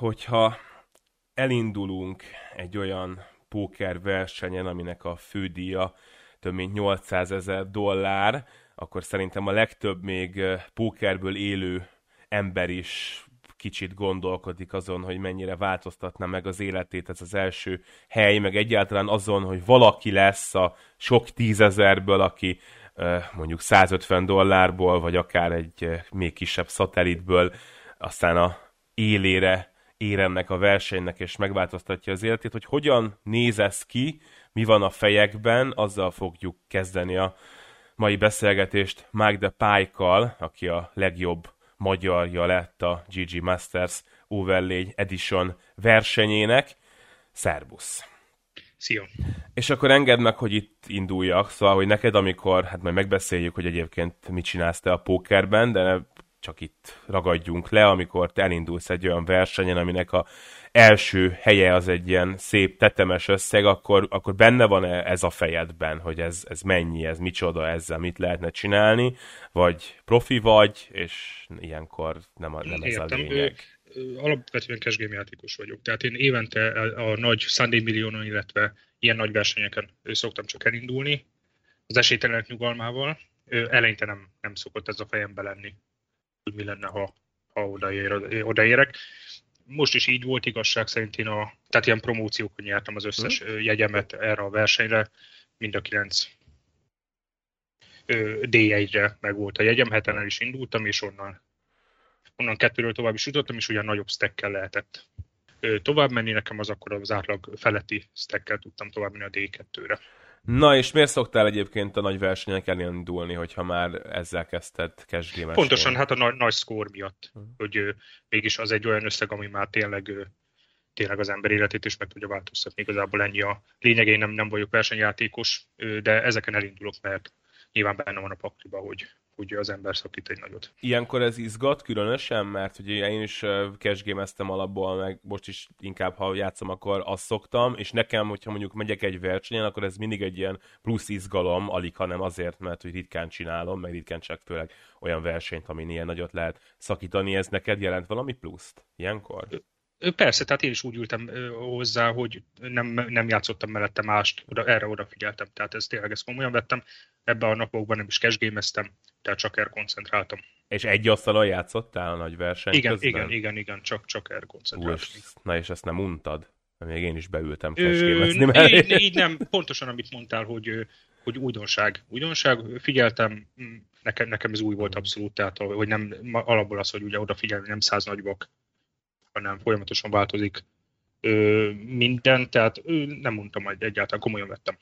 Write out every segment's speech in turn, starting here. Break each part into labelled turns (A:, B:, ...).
A: hogyha elindulunk egy olyan póker versenyen, aminek a fődíja több mint 800 ezer dollár, akkor szerintem a legtöbb még pókerből élő ember is kicsit gondolkodik azon, hogy mennyire változtatna meg az életét ez az első hely, meg egyáltalán azon, hogy valaki lesz a sok tízezerből, aki mondjuk 150 dollárból, vagy akár egy még kisebb szatellitből aztán a élére ér ennek a versenynek, és megváltoztatja az életét, hogy hogyan néz ez ki, mi van a fejekben, azzal fogjuk kezdeni a mai beszélgetést Mike de Pike-kal, aki a legjobb magyarja lett a GG Masters Overlay Edition versenyének. Szerbusz!
B: Szia!
A: És akkor engedd meg, hogy itt induljak, szóval, hogy neked, amikor, hát majd megbeszéljük, hogy egyébként mit csinálsz te a pókerben, de csak itt ragadjunk le, amikor te elindulsz egy olyan versenyen, aminek a első helye az egy ilyen szép tetemes összeg, akkor, akkor benne van -e ez a fejedben, hogy ez, ez mennyi, ez micsoda, ezzel mit lehetne csinálni, vagy profi vagy, és ilyenkor nem, a, nem ez a lényeg.
B: Alapvetően cashgame játékos vagyok, tehát én évente a nagy Sunday Millionon, illetve ilyen nagy versenyeken szoktam csak elindulni, az esélytelenek nyugalmával. Eleinte nem, nem szokott ez a fejembe lenni, mi lenne, ha, ha odaér, odaérek. Most is így volt igazság szerint én a, tehát ilyen promóciókon nyertem az összes hmm. jegyemet erre a versenyre, mind a kilenc D1-re meg volt a jegyem, heten el is indultam, és onnan, onnan kettőről tovább is jutottam, és ugyan nagyobb stackkel lehetett tovább menni, nekem az akkor az átlag feletti stackkel tudtam tovább menni a D2-re.
A: Na, és miért szoktál egyébként a nagy versenyek elindulni, hogyha már ezzel kezdted cash
B: Pontosan, hát a nagy, nagy szkór miatt, uh-huh. hogy ö, mégis az egy olyan összeg, ami már tényleg ö, tényleg az ember életét is meg tudja változtatni. Igazából ennyi a lényeg, én nem, nem vagyok versenyjátékos, de ezeken elindulok, mert nyilván benne van a pakliba, hogy, hogy az ember szakít egy nagyot.
A: Ilyenkor ez izgat különösen, mert ugye én is cashgame alapból, meg most is inkább, ha játszom, akkor azt szoktam, és nekem, hogyha mondjuk megyek egy versenyen, akkor ez mindig egy ilyen plusz izgalom, alig, hanem azért, mert hogy ritkán csinálom, meg ritkán csak főleg olyan versenyt, amin ilyen nagyot lehet szakítani, ez neked jelent valami pluszt ilyenkor?
B: Persze, tehát én is úgy ültem hozzá, hogy nem, nem játszottam mellette mást, oda, erre odafigyeltem. Tehát ezt tényleg ezt komolyan vettem. Ebben a napokban nem is cashgémeztem, tehát csak erre koncentráltam.
A: És egy asztalon játszottál a nagy verseny
B: Igen,
A: közben?
B: igen, igen, igen, csak, csak erre koncentráltam.
A: Na és ezt nem untad? Még én is beültem cashgémezni
B: így, így, nem, pontosan amit mondtál, hogy, hogy újdonság. Újdonság, figyeltem, nekem, nekem ez új volt abszolút, tehát hogy nem alapból az, hogy ugye odafigyelni, nem száz nagybak hanem folyamatosan változik ö, minden, tehát ö, nem mondtam, hogy egyáltalán komolyan vettem.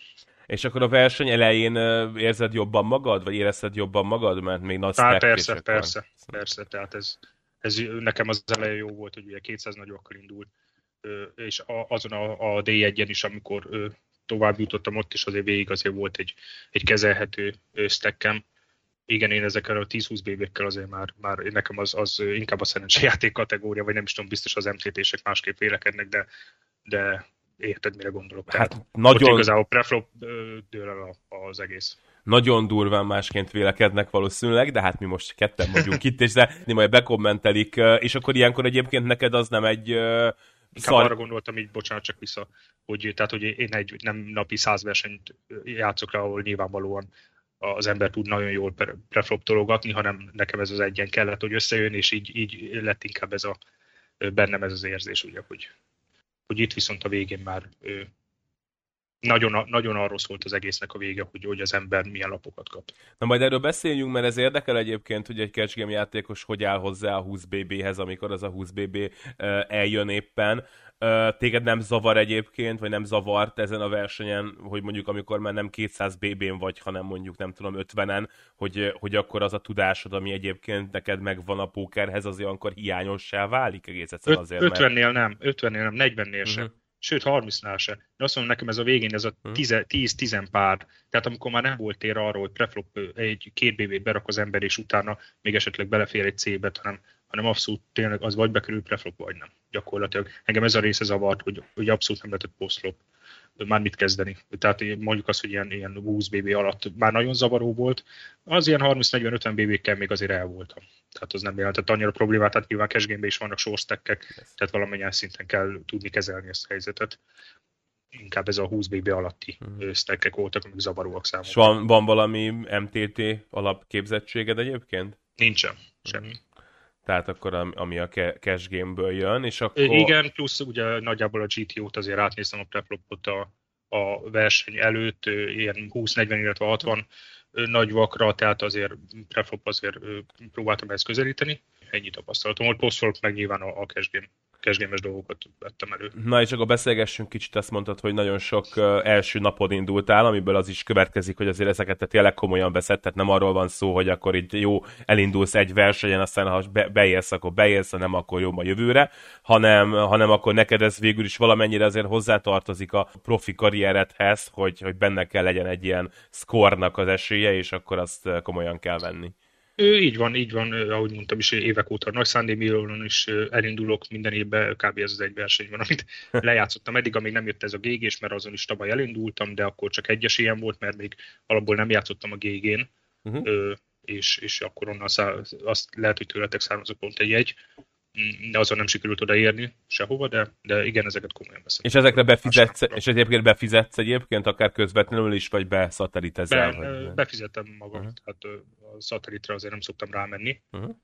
A: És akkor a verseny elején érzed jobban magad, vagy érezted jobban magad, mert még nagy
B: Tehát persze, persze, persze, tehát ez, ez nekem az elején jó volt, hogy ugye 200 nagyokkal indult, és azon a, a D1-en is, amikor tovább jutottam ott is azért végig azért volt egy, egy kezelhető stackem, igen, én ezekkel a 10-20 BB-kkel azért már, már nekem az, az inkább a szerencsejáték kategória, vagy nem is tudom, biztos az MCT-sek másképp vélekednek, de, de érted, mire gondolok. Hát Tehát nagyon... igazából preflop dől el az egész.
A: Nagyon durván másként vélekednek valószínűleg, de hát mi most ketten vagyunk itt, és de majd bekommentelik, és akkor ilyenkor egyébként neked az nem egy
B: Inkább Szar... arra gondoltam így, bocsánat, csak vissza, hogy, tehát, hogy én egy nem napi száz versenyt játszok le, ahol nyilvánvalóan az ember tud nagyon jól prefloptologatni, hanem nekem ez az egyen kellett, hogy összejön, és így, így lett inkább ez a, bennem ez az érzés, ugye, hogy, hogy itt viszont a végén már nagyon, nagyon arról szólt az egésznek a vége, hogy, hogy az ember milyen lapokat kap.
A: Na majd erről beszéljünk, mert ez érdekel egyébként, hogy egy catch game játékos hogy áll hozzá a 20 BB-hez, amikor az a 20 BB eljön éppen. Téged nem zavar egyébként, vagy nem zavart ezen a versenyen, hogy mondjuk amikor már nem 200 BB-n vagy, hanem mondjuk nem tudom 50-en, hogy, hogy akkor az a tudásod, ami egyébként neked megvan a pókerhez, az olyankor hiányossá válik egész egyszerűen azért,
B: 50-nél mert... nem, 50-nél nem, 40-nél uh-huh. sem. Sőt, 30-nál se. De azt mondom, nekem ez a végén ez a 10-10 mhm. pár. Tehát amikor már nem volt tér arról, hogy preflop egy két BB-t berak az ember, és utána még esetleg belefér egy C-bet, hanem hanem abszolút tényleg az vagy bekerül preflop, vagy nem. Gyakorlatilag engem ez a része zavart, hogy, hogy abszolút nem lehetett posztlop már mit kezdeni. Tehát mondjuk azt, hogy ilyen, ilyen 20 BB alatt már nagyon zavaró volt, az ilyen 30-40-50 BB-kkel még azért el voltam. Tehát az nem jelentett annyira problémát, tehát nyilván cache is vannak sorstekkek, tehát valamennyien szinten kell tudni kezelni ezt a helyzetet. Inkább ez a 20 BB alatti hmm. stackek voltak, amik zavaróak számomra.
A: És van, van valami MTT alapképzettséged egyébként?
B: Nincsen, semmi. Hmm
A: tehát akkor ami a cash gameből jön, és akkor...
B: Igen, plusz ugye nagyjából a GTO-t azért átnéztem a preplopot a, a verseny előtt, ilyen 20-40, illetve 60 nagy vakra, tehát azért preflop azért próbáltam ezt közelíteni. Ennyi tapasztalatom volt, postflop meg nyilván a, a cash game kesgémes dolgokat vettem elő.
A: Na és akkor beszélgessünk kicsit, azt mondtad, hogy nagyon sok első napod indultál, amiből az is következik, hogy azért ezeket te tényleg komolyan veszed, tehát nem arról van szó, hogy akkor így jó, elindulsz egy versenyen, aztán ha be, beérsz, akkor beérsz, ha nem, akkor jó a jövőre, hanem, hanem akkor neked ez végül is valamennyire azért hozzátartozik a profi karrieredhez, hogy, hogy benne kell legyen egy ilyen szkornak az esélye, és akkor azt komolyan kell venni.
B: Ő, így van, így van, ahogy mondtam is, évek óta Nagy Millionon is elindulok minden évben, kb. ez az egy verseny van, amit lejátszottam eddig, amíg nem jött ez a gg mert azon is tavaly elindultam, de akkor csak egyes ilyen volt, mert még alapból nem játszottam a GG-n, uh-huh. és, és akkor onnan szá, azt lehet, hogy tőletek származott pont egy jegy, de azon nem sikerült odaérni sehova, de, de igen, ezeket komolyan veszem.
A: És ezekre befizetsz, és egyébként befizetsz egyébként, akár közvetlenül is, vagy beszatellitezel? Be,
B: vagy... Befizettem magam, uh-huh. tehát a szatellitre azért nem szoktam rámenni. Uh-huh.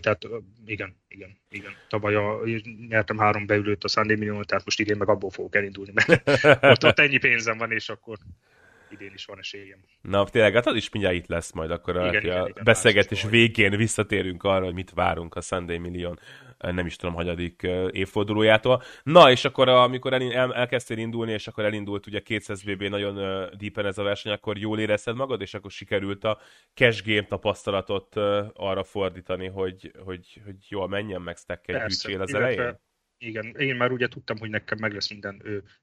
B: Tehát igen, igen, igen. Tavaly a, nyertem három beülőt a Sunday Million, tehát most idén meg abból fogok elindulni, mert ott, ott ennyi pénzem van, és akkor idén is van esélyem.
A: Na, tényleg, hát az is mindjárt itt lesz majd, akkor igen, a, igen, a igen, beszélgetés végén visszatérünk arra, hogy mit várunk a Sunday Million nem is tudom, hagyadik évfordulójától. Na, és akkor amikor el, el, elkezdtél indulni, és akkor elindult ugye 200 BB nagyon uh, deepen ez a verseny, akkor jól érezted magad, és akkor sikerült a cash game tapasztalatot uh, arra fordítani, hogy, hogy, hogy jól menjen meg stack egy az elején?
B: Igen, én már ugye tudtam, hogy nekem meg lesz minden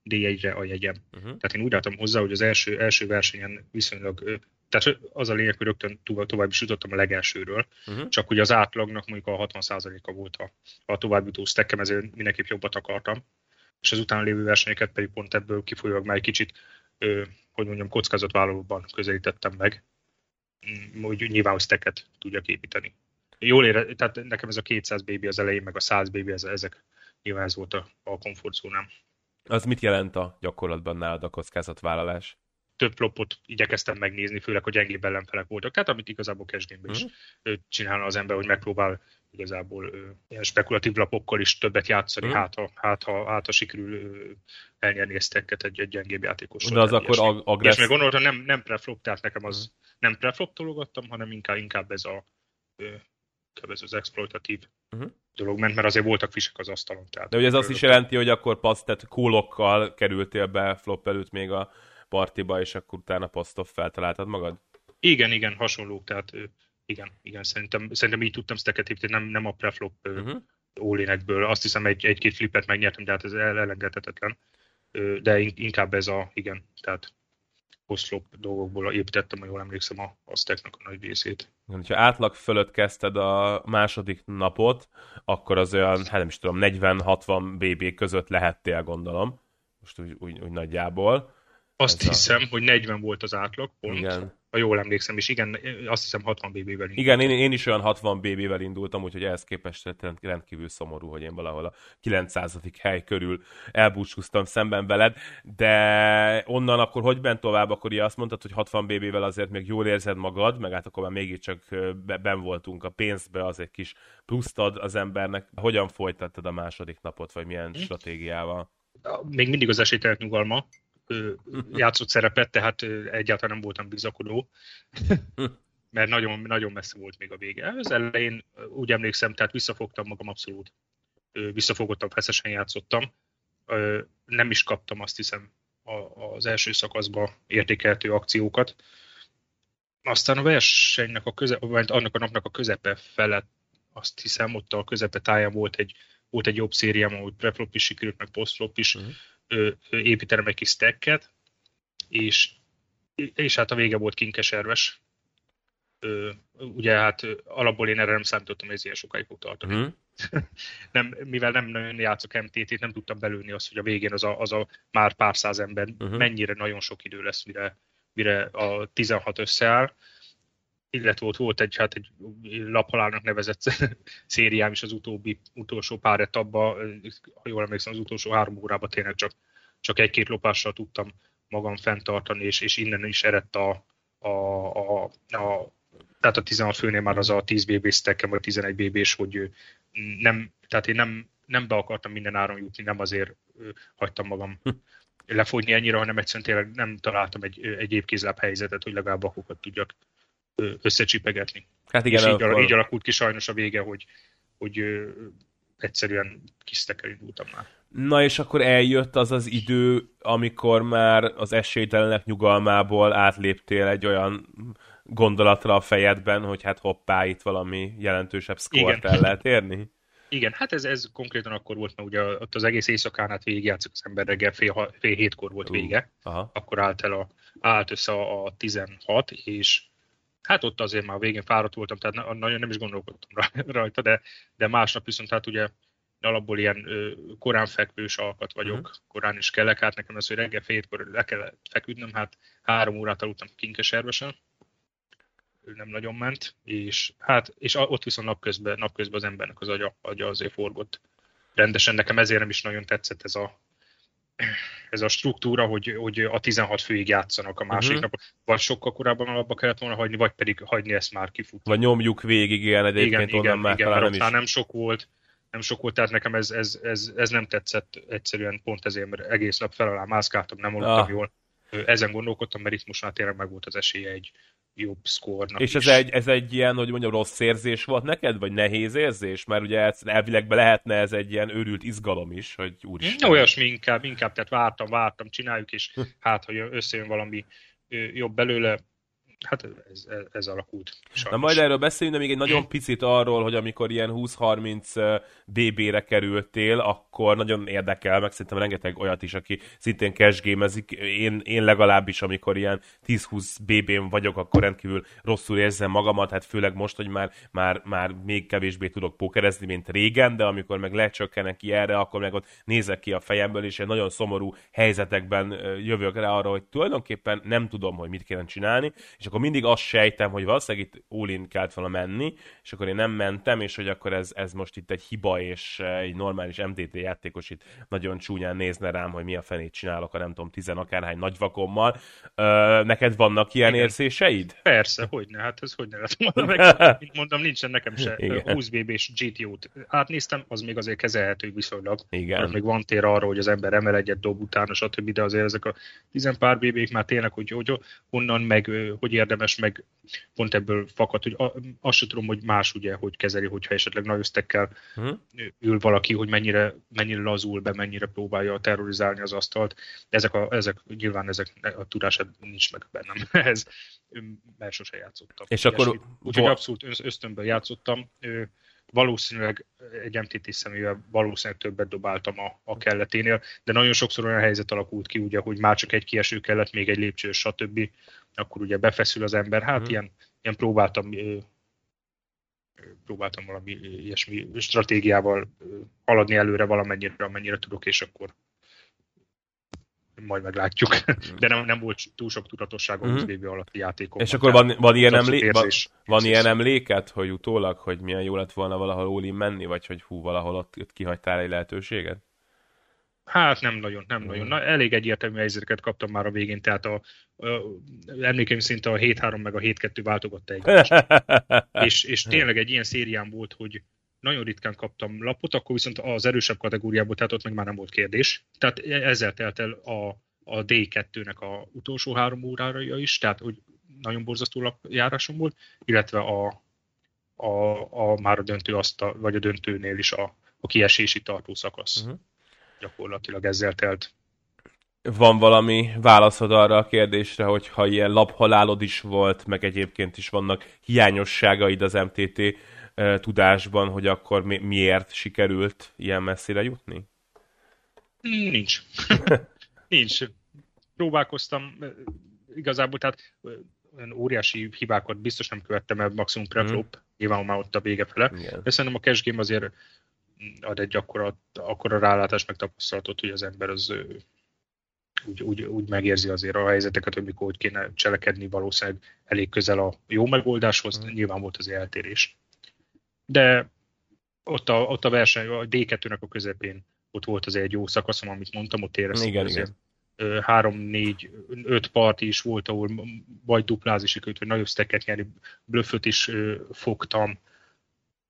B: D1-re a jegyem. Uh-huh. Tehát én úgy álltam hozzá, hogy az első, első versenyen viszonylag ö, tehát az a lényeg, hogy rögtön tovább is jutottam a legelsőről, uh-huh. csak ugye az átlagnak mondjuk a 60%-a volt a, a továbbjutó stackem, ezért mindenképp jobbat akartam. És az utána lévő versenyeket pedig pont ebből kifolyólag már egy kicsit, ö, hogy mondjam, kockázatvállalóban közelítettem meg, mm, hogy nyilván, hogy stacket tudjak építeni. Jól ére, tehát nekem ez a 200 BB az elején, meg a 100 BB, ez, ezek nyilván ez volt a, a komfortzónám.
A: Az mit jelent a gyakorlatban nálad a kockázatvállalás?
B: Több flopot igyekeztem megnézni, főleg, hogy gyengébb ellenfelek voltak. Tehát amit igazából cash is uh-huh. csinálna az ember, hogy megpróbál igazából ö, ilyen spekulatív lapokkal is többet játszani, uh-huh. hát, ha, hát, ha, hát ha sikerül ö, elnyerni ezt egy, egy gyengébb játékosról.
A: De az akkor ag- agressz...
B: És még gondoltam, nem, nem preflop, tehát nekem az nem preflop tologattam, hanem inkább, inkább ez a ö, ez az exploitatív uh-huh. dolog ment, mert azért voltak fisek az asztalon. Tehát
A: De ugye ez azt is jelenti, hogy akkor passz, tehát kólokkal kerültél be flop előtt még a partiba, és akkor utána posztoff feltaláltad magad?
B: Igen, igen, hasonló, tehát igen, igen, szerintem, szerintem így tudtam stacket építeni, nem, nem a preflop uh-huh. Azt hiszem egy, egy-két flipet megnyertem, de hát ez elengedhetetlen. De inkább ez a, igen, tehát post-flop dolgokból építettem, ha jól emlékszem, a, a stacknak a nagy részét.
A: Ha átlag fölött kezdted a második napot, akkor az olyan, hát nem is tudom, 40-60 BB között lehettél, gondolom. Most úgy, úgy, úgy nagyjából.
B: Azt Ez hiszem, a... hogy 40 volt az átlag pont. Igen ha jól emlékszem, és igen, azt hiszem 60 BB-vel indultam.
A: Igen, én, én is olyan 60 BB-vel indultam, úgyhogy ehhez képest rendkívül szomorú, hogy én valahol a 900. hely körül elbúcsúztam szemben veled, de onnan akkor hogy bent tovább, akkor ugye azt mondtad, hogy 60 BB-vel azért még jól érzed magad, meg hát akkor már mégiscsak ben voltunk a pénzbe, az egy kis pluszt ad az embernek. Hogyan folytattad a második napot, vagy milyen hm? stratégiával?
B: Még mindig az esélytelenek nyugalma, játszott szerepet, tehát egyáltalán nem voltam bizakodó, mert nagyon, nagyon messze volt még a vége. Az elején úgy emlékszem, tehát visszafogtam magam abszolút. Visszafogottam, feszesen játszottam. Nem is kaptam azt hiszem az első szakaszba értékeltő akciókat. Aztán a versenynek a köze, vagy annak a napnak a közepe felett azt hiszem, ott a közepe táján volt egy, volt egy jobb szériám, ahol preflop is sikerült, meg postflop is. Uh-huh építenem egy kis stacket, és, és hát a vége volt kinkeserves. Ugye hát alapból én erre nem számítottam, hogy ez ilyen sokáig fog tartani. Mm. nem, mivel nem nagyon játszok MTT-t, nem tudtam belőni azt, hogy a végén az a, az a már pár száz ember uh-huh. mennyire nagyon sok idő lesz, mire, mire a 16 összeáll. Illetve ott volt egy, hát egy laphalálnak nevezett szériám is az utóbbi, utolsó pár etapban, ha jól emlékszem, az utolsó három órában tényleg csak, csak egy-két lopással tudtam magam fenntartani, és, és innen is eredt a, a, a, a tehát a 16 főnél már az a 10 bb stackem, vagy 11 bb-s, hogy nem, tehát én nem, nem be akartam minden áron jutni, nem azért hagytam magam hm. lefogyni ennyire, hanem egyszerűen tényleg nem találtam egy, egy évkézláb helyzetet, hogy legalább bakokat tudjak összecsipegetni. Hát igen, és így, akkor... így alakult ki sajnos a vége, hogy, hogy egyszerűen kisztekkel indultam már.
A: Na és akkor eljött az az idő, amikor már az esélytelenek nyugalmából átléptél egy olyan gondolatra a fejedben, hogy hát hoppá, itt valami jelentősebb szkort el lehet érni?
B: Igen, hát ez, ez konkrétan akkor volt, mert ugye ott az egész éjszakán át végigjátszik az ember reggel, fél, fél hétkor volt vége, uh, aha. akkor állt, el a, állt össze a, a 16, és hát ott azért már a végén fáradt voltam, tehát nagyon nem is gondolkodtam rajta, de, de másnap viszont hát ugye alapból ilyen ö, korán fekvős alkat vagyok, uh-huh. korán is kellek, hát nekem az, hogy reggel fél hétkor le kell feküdnöm, hát három órát aludtam kinkeservesen, nem nagyon ment, és hát és ott viszont napközben, napközben az embernek az agya, agya azért forgott rendesen. Nekem ezért nem is nagyon tetszett ez a, ez a struktúra, hogy, hogy a 16 főig játszanak a másik uh-huh. nap. Vagy sokkal korábban alapba kellett volna hagyni, vagy pedig hagyni ezt már kifut.
A: Vagy nyomjuk végig, igen, egyébként igen, onnan igen, már
B: igen, talán nem is. nem sok volt, nem sok volt, tehát nekem ez, ez, ez, ez nem tetszett egyszerűen pont ezért, mert egész nap fel alá mászkáltam, nem aludtam ah. jól. Ezen gondolkodtam, mert itt most már tényleg meg volt az esélye egy, jobb szkornak
A: És ez egy, ez egy ilyen, hogy mondjam, rossz érzés volt neked, vagy nehéz érzés? Mert ugye elvileg be lehetne ez egy ilyen őrült izgalom is, hogy úristen.
B: Olyasmi inkább, inkább, tehát vártam, vártam, csináljuk, és hát, hogy összejön valami jobb belőle, hát ez, ez, ez alakult.
A: Sajnos. Na majd erről beszéljünk, de még egy nagyon picit arról, hogy amikor ilyen 20-30 BB-re kerültél, akkor nagyon érdekel, meg szerintem rengeteg olyat is, aki szintén cashgamezik. Én, én legalábbis, amikor ilyen 10-20 BB-n vagyok, akkor rendkívül rosszul érzem magamat, hát főleg most, hogy már, már, már még kevésbé tudok pókerezni, mint régen, de amikor meg lecsökkenek ki erre, akkor meg ott nézek ki a fejemből, és egy nagyon szomorú helyzetekben jövök rá arra, hogy tulajdonképpen nem tudom, hogy mit kéne csinálni, és akkor mindig azt sejtem, hogy valószínűleg itt all kellett volna menni, és akkor én nem mentem, és hogy akkor ez, ez most itt egy hiba, és egy normális MTT játékos itt nagyon csúnyán nézne rám, hogy mi a fenét csinálok a nem tudom, tizen akárhány nagyvakommal. Ö, neked vannak ilyen Igen. érzéseid?
B: Persze, hogy ne, hát ez hogy ne lett volna meg. Mint mondom, nincsen nekem se Igen. 20 BB-s GTO-t. Átnéztem, az még azért kezelhető viszonylag. Igen. Mert még van tér arra, hogy az ember emel egyet dob utána, stb. De azért ezek a tizenpár BB-k már tényleg, hogy, hogy honnan meg, hogy érdemes, meg pont ebből fakad, hogy azt sem tudom, hogy más ugye, hogy kezeli, hogyha esetleg nagy ösztekkel uh-huh. ül valaki, hogy mennyire, mennyire lazul be, mennyire próbálja terrorizálni az asztalt. De ezek, a, ezek nyilván ezek a tudását nincs meg bennem. Ez, mert sose játszottam.
A: És akkor...
B: Úgyhogy abszolút ösztönből játszottam. Valószínűleg egy MTT szemével valószínűleg többet dobáltam a, a kelleténél, de nagyon sokszor olyan helyzet alakult ki, ugye, hogy már csak egy kieső kellett, még egy lépcső, stb akkor ugye befeszül az ember. Hát hmm. ilyen, ilyen próbáltam próbáltam valami ilyesmi stratégiával haladni előre valamennyire, amennyire tudok, és akkor majd meglátjuk. De nem, nem volt túl sok tudatosság a 20 BB alatti játékok.
A: És akkor van, van, ilyen, emlé- van, van ilyen emléket, hogy utólag, hogy milyen jó lett volna valahol all menni, vagy hogy hú, valahol ott, ott kihagytál egy lehetőséget?
B: Hát nem nagyon, nem mm. nagyon. Na, elég egyértelmű helyzeteket kaptam már a végén, tehát a, a emlékeim szinte a 7-3 meg a 7-2 váltogatta egy. és, és tényleg egy ilyen szérián volt, hogy nagyon ritkán kaptam lapot, akkor viszont az erősebb kategóriából, tehát ott meg már nem volt kérdés. Tehát ezzel telt el a, a D2-nek a utolsó három órára is, tehát hogy nagyon borzasztó lapjárásom volt, illetve a, a, a már a döntő azt a, vagy a döntőnél is a, a kiesési tartó szakasz. Uh-huh gyakorlatilag ezzel telt.
A: Van valami válaszod arra a kérdésre, hogy ha ilyen laphalálod is volt, meg egyébként is vannak hiányosságaid az MTT tudásban, hogy akkor mi- miért sikerült ilyen messzire jutni?
B: Nincs. Nincs. Próbálkoztam, igazából, tehát olyan óriási hibákat biztos nem követtem el, maximum preflop, mm. nyilván már ott a vége fele. Igen. De szerintem a cash game azért ad egy akkora, akkora rálátás meg tapasztalatot, hogy az ember az úgy, úgy, úgy megérzi azért a helyzeteket, hogy mikor hogy kéne cselekedni, valószínűleg elég közel a jó megoldáshoz, mm. nyilván volt az eltérés. De ott a, ott a verseny, a D2-nek a közepén ott volt az egy jó szakaszom, amit mondtam, ott éreztem, igen, igen. három, négy, öt part is volt, ahol vagy duplázni sikerült, vagy nagyobb steket nyerni, blöfföt is fogtam,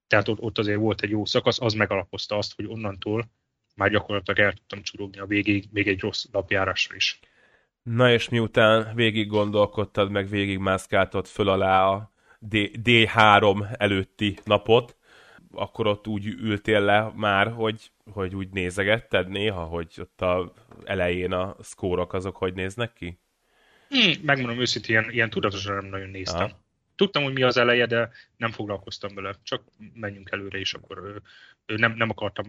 B: tehát ott, ott azért volt egy jó szakasz, az megalapozta azt, hogy onnantól már gyakorlatilag el tudtam csurogni a végig, még egy rossz napjárásra is.
A: Na és miután végig gondolkodtad, meg végig mászkáltad föl alá a D- D3 előtti napot, akkor ott úgy ültél le már, hogy, hogy úgy nézegetted néha, hogy ott a elején a szkórok azok hogy néznek ki?
B: Hmm, megmondom őszintén, ilyen, ilyen tudatosan nem nagyon néztem. Aha tudtam, hogy mi az eleje, de nem foglalkoztam vele. Csak menjünk előre, és akkor nem, nem akartam,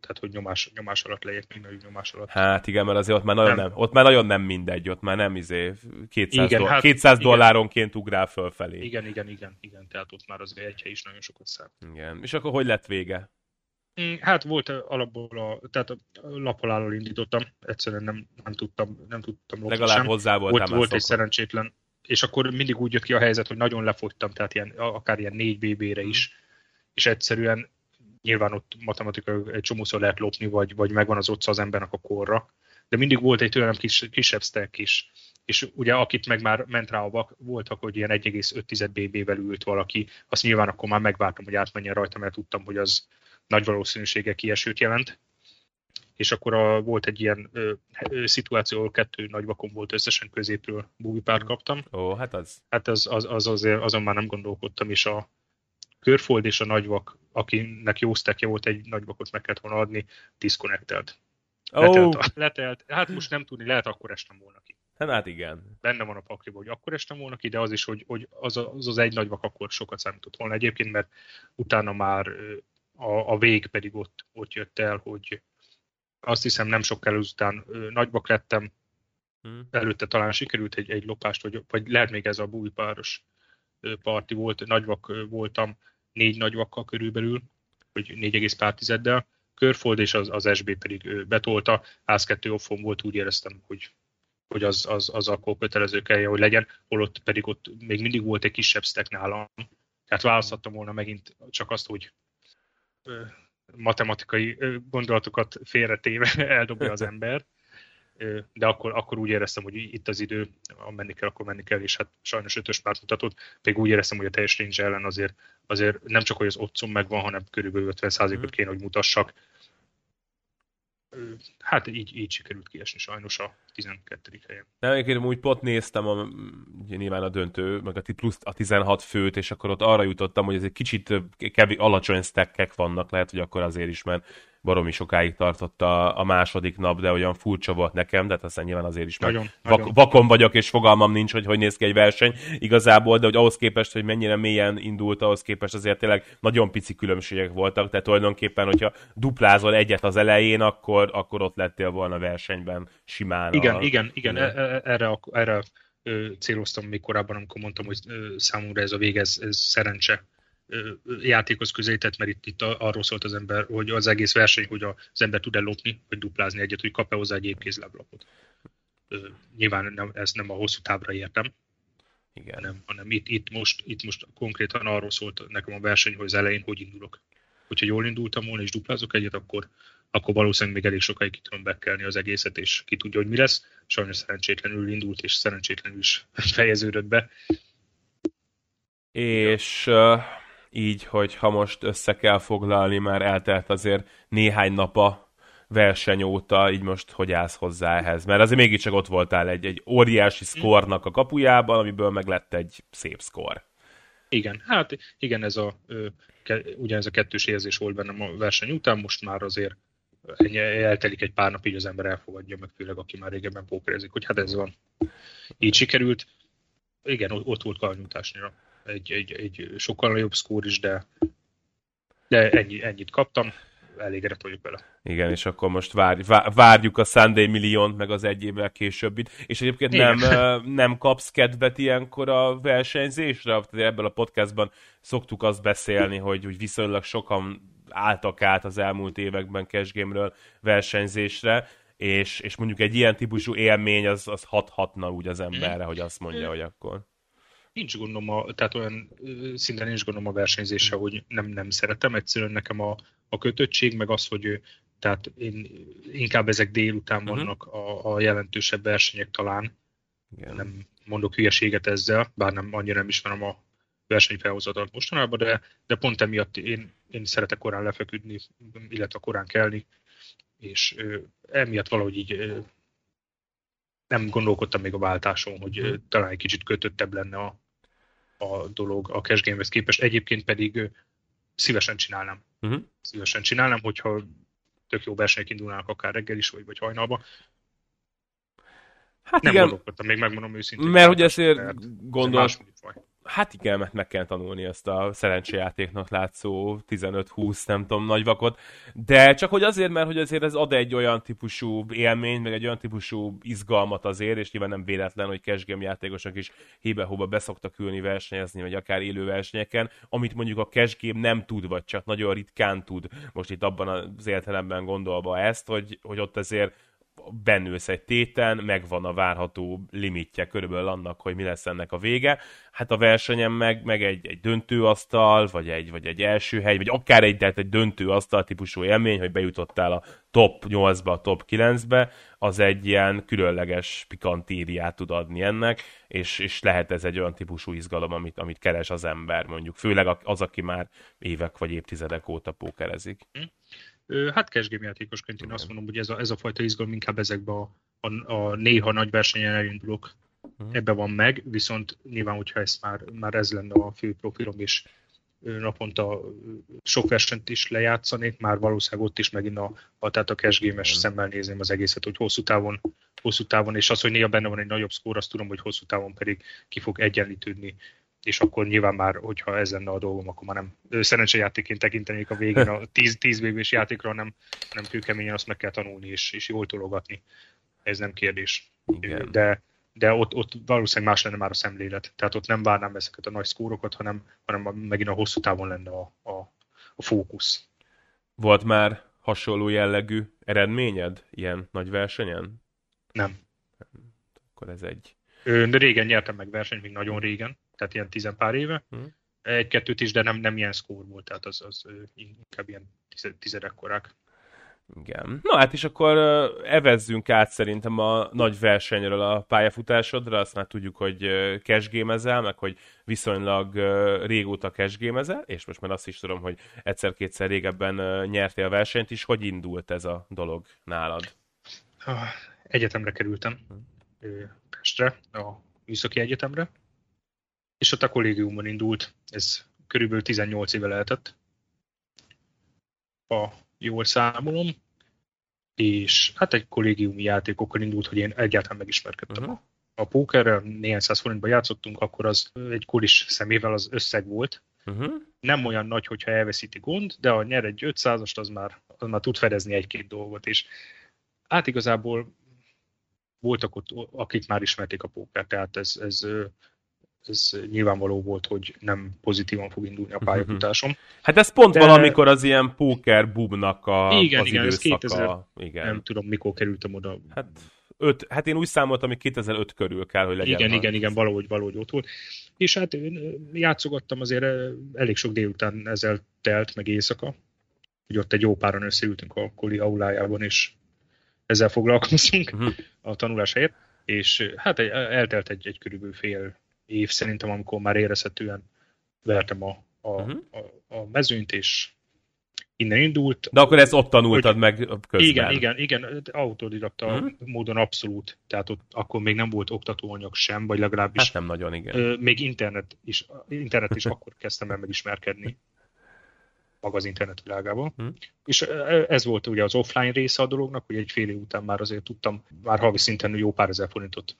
B: tehát hogy nyomás, nyomás alatt legyek, még nagyobb nyomás alatt.
A: Hát igen, mert azért ott már nagyon nem, nem ott már nagyon nem mindegy, ott már nem izé 200, igen, doll- hát, 200 igen. dolláronként ugrál fölfelé.
B: Igen, igen, igen, igen, tehát ott már az egy is nagyon sokat szállt.
A: Igen, és akkor hogy lett vége?
B: Mm, hát volt alapból, a, tehát a laphalállal indítottam, egyszerűen nem, nem tudtam, nem tudtam
A: Legalább sem. hozzá
B: Volt, volt egy szerencsétlen, és akkor mindig úgy jött ki a helyzet, hogy nagyon lefogytam, tehát ilyen, akár ilyen 4 BB-re is, és egyszerűen nyilván ott matematika egy csomószor lehet lopni, vagy, vagy megvan az otca az embernek a korra, de mindig volt egy tőlem kis, kisebb stack is. És ugye akit meg már ment rá a vak, voltak, hogy ilyen 1,5 BB-vel ült valaki, azt nyilván akkor már megvártam, hogy átmenjen rajta, mert tudtam, hogy az nagy valószínűséggel kiesőt jelent és akkor a, volt egy ilyen ö, ö, szituáció, ahol kettő nagy vakon volt összesen középről párt kaptam.
A: Ó, hát az.
B: Hát az, az, az azért, azon már nem gondolkodtam, és a körfold és a nagyvak, akinek jó stackja volt, egy nagyvakot meg kellett volna adni, disconnected. Oh. Letelt, letelt, hát most nem tudni, lehet akkor estem volna ki.
A: Hát, hát igen.
B: Benne van a pakliba, hogy akkor estem volna ki, de az is, hogy, hogy az, az, az egy nagyvak akkor sokat számított volna egyébként, mert utána már a, a vég pedig ott, ott jött el, hogy azt hiszem nem sokkal után nagybak lettem, hmm. előtte talán sikerült egy, egy lopást, vagy, vagy lehet még ez a bújpáros parti volt, nagyvak voltam, négy nagyvakkal körülbelül, vagy 4, pár tizeddel, Körfold és az, az SB pedig betolta, ász 2 offon volt, úgy éreztem, hogy, hogy az, az, az akkor kötelező kell, hogy legyen, holott pedig ott még mindig volt egy kisebb stack nálam, tehát választhattam volna megint csak azt, hogy matematikai gondolatokat félretéve eldobja az ember, de akkor, akkor úgy éreztem, hogy itt az idő, ha menni kell, akkor menni kell, és hát sajnos ötös párt mutatott, még úgy éreztem, hogy a teljes range ellen azért, azért nem csak, hogy az otcom megvan, hanem körülbelül 50%-ot mhm. kéne, hogy mutassak, hát így, így sikerült kiesni sajnos a 12. helyen.
A: Nem, én úgy pot néztem a, nyilván a döntő, meg a, plusz a 16 főt, és akkor ott arra jutottam, hogy ez egy kicsit kevés alacsony stackek vannak, lehet, hogy akkor azért is, mert baromi sokáig tartott a, a második nap, de olyan furcsa volt nekem, de hát aztán nyilván azért is,
B: nagyon,
A: vak,
B: nagyon.
A: vakon vagyok, és fogalmam nincs, hogy hogy néz ki egy verseny igazából, de hogy ahhoz képest, hogy mennyire mélyen indult, ahhoz képest azért tényleg nagyon pici különbségek voltak, tehát tulajdonképpen, hogyha duplázol egyet az elején, akkor, akkor ott lettél volna versenyben simán.
B: Igen, a, igen, igen, e, e, erre, erre céloztam még korábban, amikor mondtam, hogy számomra ez a vég, ez, ez szerencse játékhoz közelített, mert itt, itt arról szólt az ember, hogy az egész verseny, hogy az ember tud-e lopni, vagy duplázni egyet, hogy kap-e hozzá egy épkézláblapot. Nyilván nem, ezt nem a hosszú távra értem, Igen. hanem, hanem itt, itt, most, itt most konkrétan arról szólt nekem a verseny, hogy az elején hogy indulok. Hogyha jól indultam volna és duplázok egyet, akkor, akkor valószínűleg még elég sokáig ki tudom bekelni az egészet, és ki tudja, hogy mi lesz. Sajnos szerencsétlenül indult, és szerencsétlenül is fejeződött be.
A: És uh, így, hogy ha most össze kell foglalni, már eltelt azért néhány nap a verseny óta, így most hogy állsz hozzá ehhez? Mert azért mégiscsak ott voltál egy, egy óriási szkornak a kapujában, amiből meg lett egy szép szkor.
B: Igen, hát igen, ez a, ugyanez a kettős érzés volt bennem a verseny után, most már azért eltelik egy pár nap, így az ember elfogadja, meg főleg aki már régebben pókerezik, hogy hát ez van. Így sikerült. Igen, ott volt karnyújtásnyira egy, egy, egy sokkal nagyobb szkór is, de, de ennyi, ennyit kaptam, elégedett vagyok vele.
A: Igen, és akkor most várj, várjuk a Sunday milliónt, meg az egy évvel későbbit. És egyébként nem, nem kapsz kedvet ilyenkor a versenyzésre? Ebből a podcastban szoktuk azt beszélni, hogy, hogy viszonylag sokan álltak át az elmúlt években cashgame-ről versenyzésre, és, és mondjuk egy ilyen típusú élmény az, az hathatna úgy az emberre, hogy azt mondja, hogy akkor
B: nincs gondom, a, tehát olyan szinten nincs gondom a versenyzése, hogy nem, nem szeretem, egyszerűen nekem a, a kötöttség, meg az, hogy tehát én, inkább ezek délután uh-huh. vannak a, a jelentősebb versenyek talán. Igen. Nem mondok hülyeséget ezzel, bár nem annyira nem ismerem a versenyfelhozatot mostanában, de, de pont emiatt én, én szeretek korán lefeküdni, illetve korán kelni, és ö, emiatt valahogy így ö, nem gondolkodtam még a váltáson, hogy ö, talán egy kicsit kötöttebb lenne a, a dolog a cash game képest. Egyébként pedig szívesen csinálnám. Uh-huh. Szívesen csinálnám, hogyha tök jó versenyek indulnának akár reggel is, vagy, vagy hajnalba. Hát nem igen, gondolkodtam, még megmondom őszintén.
A: Mert hogy ezért gondolom, Hát igen, mert meg kell tanulni ezt a szerencséjátéknak látszó 15-20, nem tudom, nagyvakot. De csak hogy azért, mert hogy azért ez ad egy olyan típusú élményt, meg egy olyan típusú izgalmat azért, és nyilván nem véletlen, hogy cashgame játékosok is hébe-hóba beszoktak ülni versenyezni, vagy akár élő versenyeken, amit mondjuk a cashgame nem tud, vagy csak nagyon ritkán tud. Most itt abban az értelemben gondolva ezt, hogy, hogy ott azért bennülsz egy téten, megvan a várható limitje körülbelül annak, hogy mi lesz ennek a vége. Hát a versenyen meg, meg egy, egy döntőasztal, vagy egy, vagy egy első hely, vagy akár egy, tehát egy döntőasztal típusú élmény, hogy bejutottál a top 8-ba, a top 9-be, az egy ilyen különleges pikantériát tud adni ennek, és, és lehet ez egy olyan típusú izgalom, amit, amit keres az ember, mondjuk. Főleg az, aki már évek vagy évtizedek óta pókerezik.
B: Hát cashgame játékosként én azt mondom, hogy ez a, ez a fajta izgalom inkább ezekbe a, a, a néha nagy versenyen elindulok, uh-huh. ebbe van meg, viszont nyilván, hogyha ez már, már ez lenne a fő profilom, és naponta sok versenyt is lejátszanék, már valószínűleg ott is megint a, a tehát a cashgame-es uh-huh. szemmel nézném az egészet, hogy hosszú távon, hosszú távon, és az, hogy néha benne van egy nagyobb szkór, azt tudom, hogy hosszú távon pedig ki fog egyenlítődni és akkor nyilván már, hogyha ez lenne a dolgom, akkor már nem szerencsejátékként tekintenék a végén a 10, 10 vb játékra, nem, nem kőkeményen azt meg kell tanulni és, és jól tologatni. Ez nem kérdés. Igen. De, de ott, ott valószínűleg más lenne már a szemlélet. Tehát ott nem várnám ezeket a nagy szkórokat, hanem, hanem megint a hosszú távon lenne a, a, a fókusz.
A: Volt már hasonló jellegű eredményed ilyen nagy versenyen?
B: Nem.
A: Akkor ez egy...
B: De régen nyertem meg versenyt, még nagyon régen tehát ilyen tizenpár éve. Hmm. Egy-kettőt is, de nem, nem ilyen szkór volt, tehát az, az inkább ilyen tizedek korák.
A: Igen. Na hát és akkor evezzünk át szerintem a nagy versenyről a pályafutásodra, azt már tudjuk, hogy cashgémezel, meg hogy viszonylag régóta cashgémezel, és most már azt is tudom, hogy egyszer-kétszer régebben nyertél a versenyt is. Hogy indult ez a dolog nálad?
B: Egyetemre kerültem, hmm. Pestre, a Műszaki Egyetemre, és ott a kollégiumban indult, ez körülbelül 18 éve lehetett, ha jól számolom, és hát egy kollégiumi játékokkal indult, hogy én egyáltalán megismerkedtem uh-huh. a pókerrel, néhány száz forintban játszottunk, akkor az egy kulis szemével az összeg volt. Uh-huh. Nem olyan nagy, hogyha elveszíti gond, de ha nyer egy 500-ast, az már, az már tud fedezni egy-két dolgot, és hát igazából voltak ott, akik már ismerték a pókert, tehát ez, ez ez nyilvánvaló volt, hogy nem pozitívan fog indulni a pályafutásom.
A: Hát ez pont De... valamikor az ilyen póker bubnak a,
B: igen,
A: az
B: igen,
A: időszaka. Ez
B: 2000, igen. Nem tudom, mikor kerültem oda.
A: Hát, öt, hát én úgy számoltam, hogy 2005 körül kell, hogy legyen.
B: Igen, igen, igen, valahogy, valahogy ott volt. És hát játszogattam azért, elég sok délután ezzel telt, meg éjszaka. Hogy ott egy jó páran összeültünk a koli aulájában, és ezzel foglalkozunk uh-huh. a tanulás helyett. És hát eltelt egy, egy körülbelül fél év szerintem, amikor már érezhetően vertem a, a, uh-huh. a, a mezőnyt, és innen indult.
A: De akkor ezt ott tanultad hogy, meg közben.
B: Igen, igen, igen, autodidakta uh-huh. módon abszolút. Tehát ott akkor még nem volt oktatóanyag sem, vagy legalábbis...
A: Hát nem nagyon, igen.
B: Ö, még internet is, internet is akkor kezdtem el megismerkedni maga az internet világában. Uh-huh. És ez volt ugye az offline része a dolognak, hogy egy fél év után már azért tudtam már havi szinten jó pár ezer forintot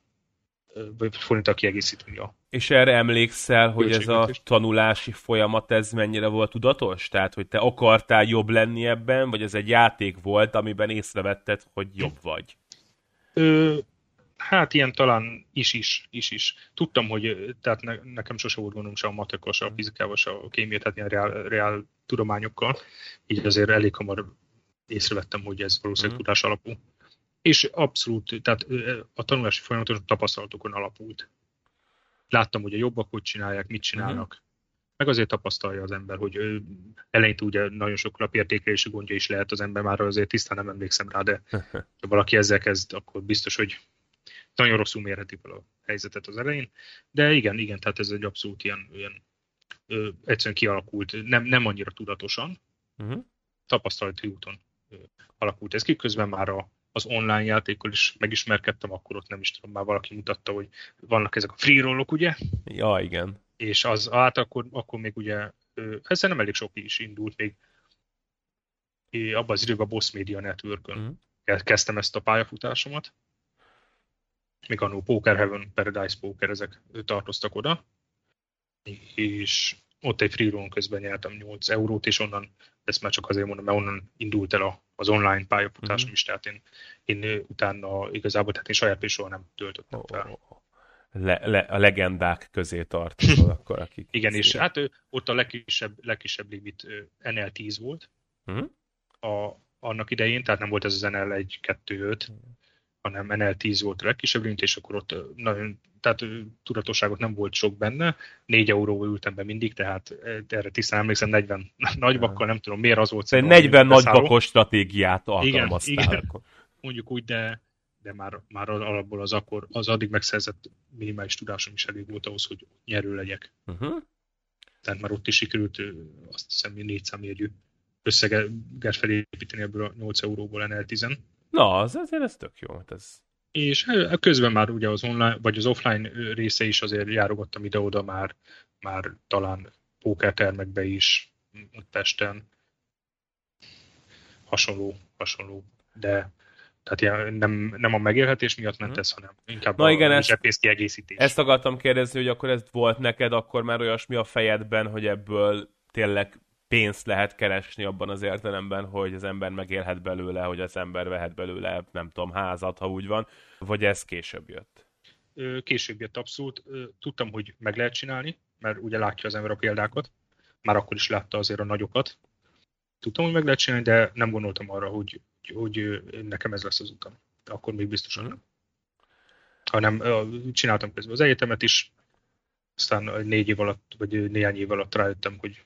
B: forinttal kiegészíteni a
A: És erre emlékszel, hogy ez a tanulási folyamat ez mennyire volt tudatos? Tehát, hogy te akartál jobb lenni ebben, vagy ez egy játék volt, amiben észrevetted, hogy jobb vagy?
B: Ö, Hát ilyen talán is is, is is. Tudtam, hogy tehát ne, nekem sose volt gondom se a matekos, se a fizikával, se a kémia, tehát ilyen reál, reál tudományokkal. Így azért elég hamar észrevettem, hogy ez valószínűleg mm. tudás alapú. És abszolút, tehát a tanulási folyamaton tapasztalatokon alapult. Láttam, hogy a jobbak hogy csinálják, mit csinálnak. Mm. Meg azért tapasztalja az ember, hogy ő, eleinte ugye nagyon sok lapértékelési gondja is lehet az ember, már azért tisztán nem emlékszem rá, de ha valaki ezzel kezd, akkor biztos, hogy nagyon rosszul mérheti fel a helyzetet az elején. De igen, igen, tehát ez egy abszolút ilyen, ilyen ö, egyszerűen kialakult, nem, nem annyira tudatosan, uh-huh. tapasztalati úton ö, alakult ez ki. Közben már a, az online játékkal is megismerkedtem, akkor ott nem is tudom, már valaki mutatta, hogy vannak ezek a free rollok, ugye?
A: Ja, igen.
B: És az, hát akkor, akkor még ugye, ezzel nem elég sok is indult még, abban az időben a Boss Media Network-ön uh-huh. kezdtem ezt a pályafutásomat, még a Poker Heaven, Paradise Poker, ezek tartoztak oda, és ott egy free roll közben nyertem 8 eurót, és onnan, ezt már csak azért mondom, mert onnan indult el az online pályafutásom mm-hmm. is, tehát én, én utána igazából, tehát én saját soha nem töltöttem fel. Oh,
A: le, le, a legendák közé tartozol akkor, akik...
B: Igen, és hát ott a legkisebb, legkisebb limit NL10 volt mm-hmm. a, annak idején, tehát nem volt ez az NL 1-2-5, hanem NL10 volt a legkisebb limit, és akkor ott nagyon, tehát tudatosságot nem volt sok benne, 4 euró ültem be mindig, tehát erre tisztán emlékszem, 40 nagybakkal, nem tudom miért az volt.
A: Szóval 40 nagybakos stratégiát alkalmaztál. Igen, igen,
B: mondjuk úgy, de, de már, már alapból az akkor, az addig megszerzett minimális tudásom is elég volt ahhoz, hogy nyerő legyek. Uh-huh. Tehát már ott is sikerült azt hiszem, négy számjegyű összeget felépíteni ebből a 8 euróból NL10-en.
A: Na, az azért ez tök jó. Hát ez...
B: És közben már ugye az online, vagy az offline része is azért járogattam ide-oda már, már talán pókertermekbe is, Pesten. Hasonló, hasonló. De tehát nem, nem a megélhetés miatt ment mhm. ez, hanem inkább Na igen, a ezt, kiegészítés.
A: Ezt akartam kérdezni, hogy akkor ez volt neked akkor már olyasmi a fejedben, hogy ebből tényleg pénzt lehet keresni abban az értelemben, hogy az ember megélhet belőle, hogy az ember vehet belőle, nem tudom, házat, ha úgy van, vagy ez később jött?
B: Később jött abszolút. Tudtam, hogy meg lehet csinálni, mert ugye látja az ember a példákat, már akkor is látta azért a nagyokat. Tudtam, hogy meg lehet csinálni, de nem gondoltam arra, hogy, hogy nekem ez lesz az utam. Akkor még biztosan nem. Hanem csináltam közben az egyetemet is, aztán négy év alatt, vagy néhány év alatt rájöttem, hogy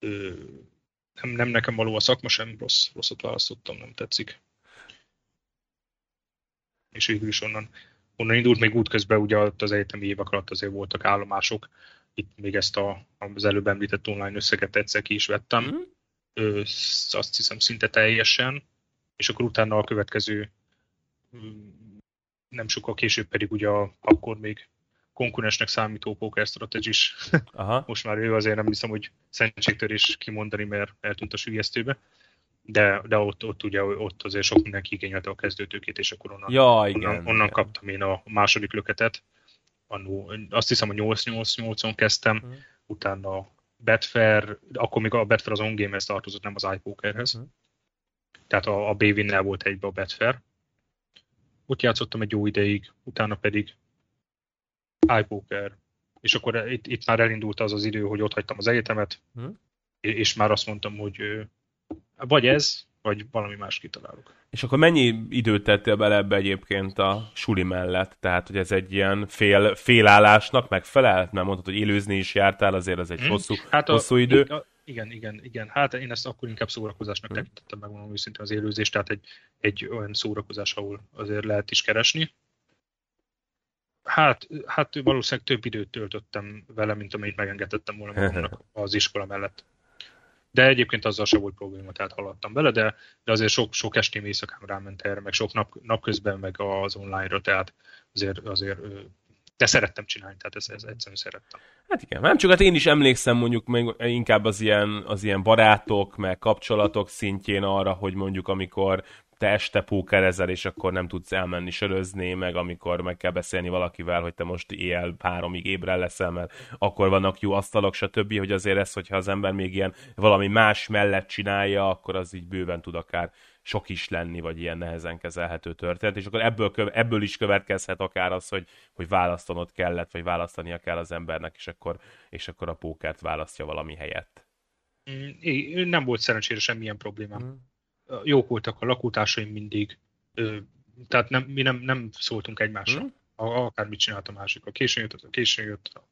B: nem, nem nekem való a szakma sem, rossz, rosszat választottam, nem tetszik. És végül is onnan, onnan indult még útközben, ugye az egyetemi évek alatt azért voltak állomások, itt még ezt a, az előbb említett online összeget egyszer ki is vettem, mm. Ö, azt hiszem szinte teljesen, és akkor utána a következő nem sokkal később pedig ugye a, akkor még konkurensnek számító Poker Strategis. Aha. Most már ő azért nem hiszem, hogy szentségtörés kimondani, mert eltűnt a sülyeztőbe. De, de ott, ott ugye ott azért sok mindenki igényelte a kezdőtőkét, és akkor onnan,
A: ja, igen,
B: onnan, onnan igen. kaptam én a második löketet. Annó, azt hiszem, a 8-8-8-on kezdtem, uh-huh. utána Betfair, akkor még a Betfair az on-game-hez tartozott, nem az iPokerhez. Uh-huh. Tehát a, a BWin-nel volt egybe a Betfair. Ott játszottam egy jó ideig, utána pedig iPoker. És akkor itt, itt már elindult az az idő, hogy ott hagytam az egyetemet, hmm. és már azt mondtam, hogy vagy ez, vagy valami más kitalálok.
A: És akkor mennyi időt tettél bele ebbe egyébként a suli mellett? Tehát, hogy ez egy ilyen fél, félállásnak megfelel? Mert mondtad, hogy élőzni is jártál, azért ez egy hmm. hosszú, hát a, hosszú idő. A,
B: igen, igen, igen. Hát én ezt akkor inkább szórakozásnak hmm. tekintettem, megmondom őszintén az élőzést, tehát egy, egy olyan szórakozás, ahol azért lehet is keresni. Hát, hát valószínűleg több időt töltöttem vele, mint amennyit megengedettem volna magamnak az iskola mellett. De egyébként azzal se volt probléma, tehát haladtam bele, de, de azért sok, sok estém éjszakám ráment erre, meg sok nap, napközben, meg az online-ra, tehát azért, azért de szerettem csinálni, tehát ezt, ezt egyszerűen szerettem.
A: Hát igen, nem csak hát én is emlékszem mondjuk még inkább az ilyen, az ilyen barátok, meg kapcsolatok szintjén arra, hogy mondjuk amikor te este pókerezel, és akkor nem tudsz elmenni sörözni, meg amikor meg kell beszélni valakivel, hogy te most éjjel háromig ébren leszel, mert akkor vannak jó asztalok, stb., hogy azért ez, hogyha az ember még ilyen valami más mellett csinálja, akkor az így bőven tud akár sok is lenni, vagy ilyen nehezen kezelhető történet, és akkor ebből, ebből is következhet akár az, hogy, hogy választanod kellett, vagy választania kell az embernek, és akkor, és akkor a pókert választja valami helyett.
B: Mm, nem volt szerencsére semmilyen problémám. Jók voltak a lakótársaim mindig, tehát nem, mi nem, nem szóltunk egymásra. Mm. Akármit csinált a másik. A későn jött, a későn jött, a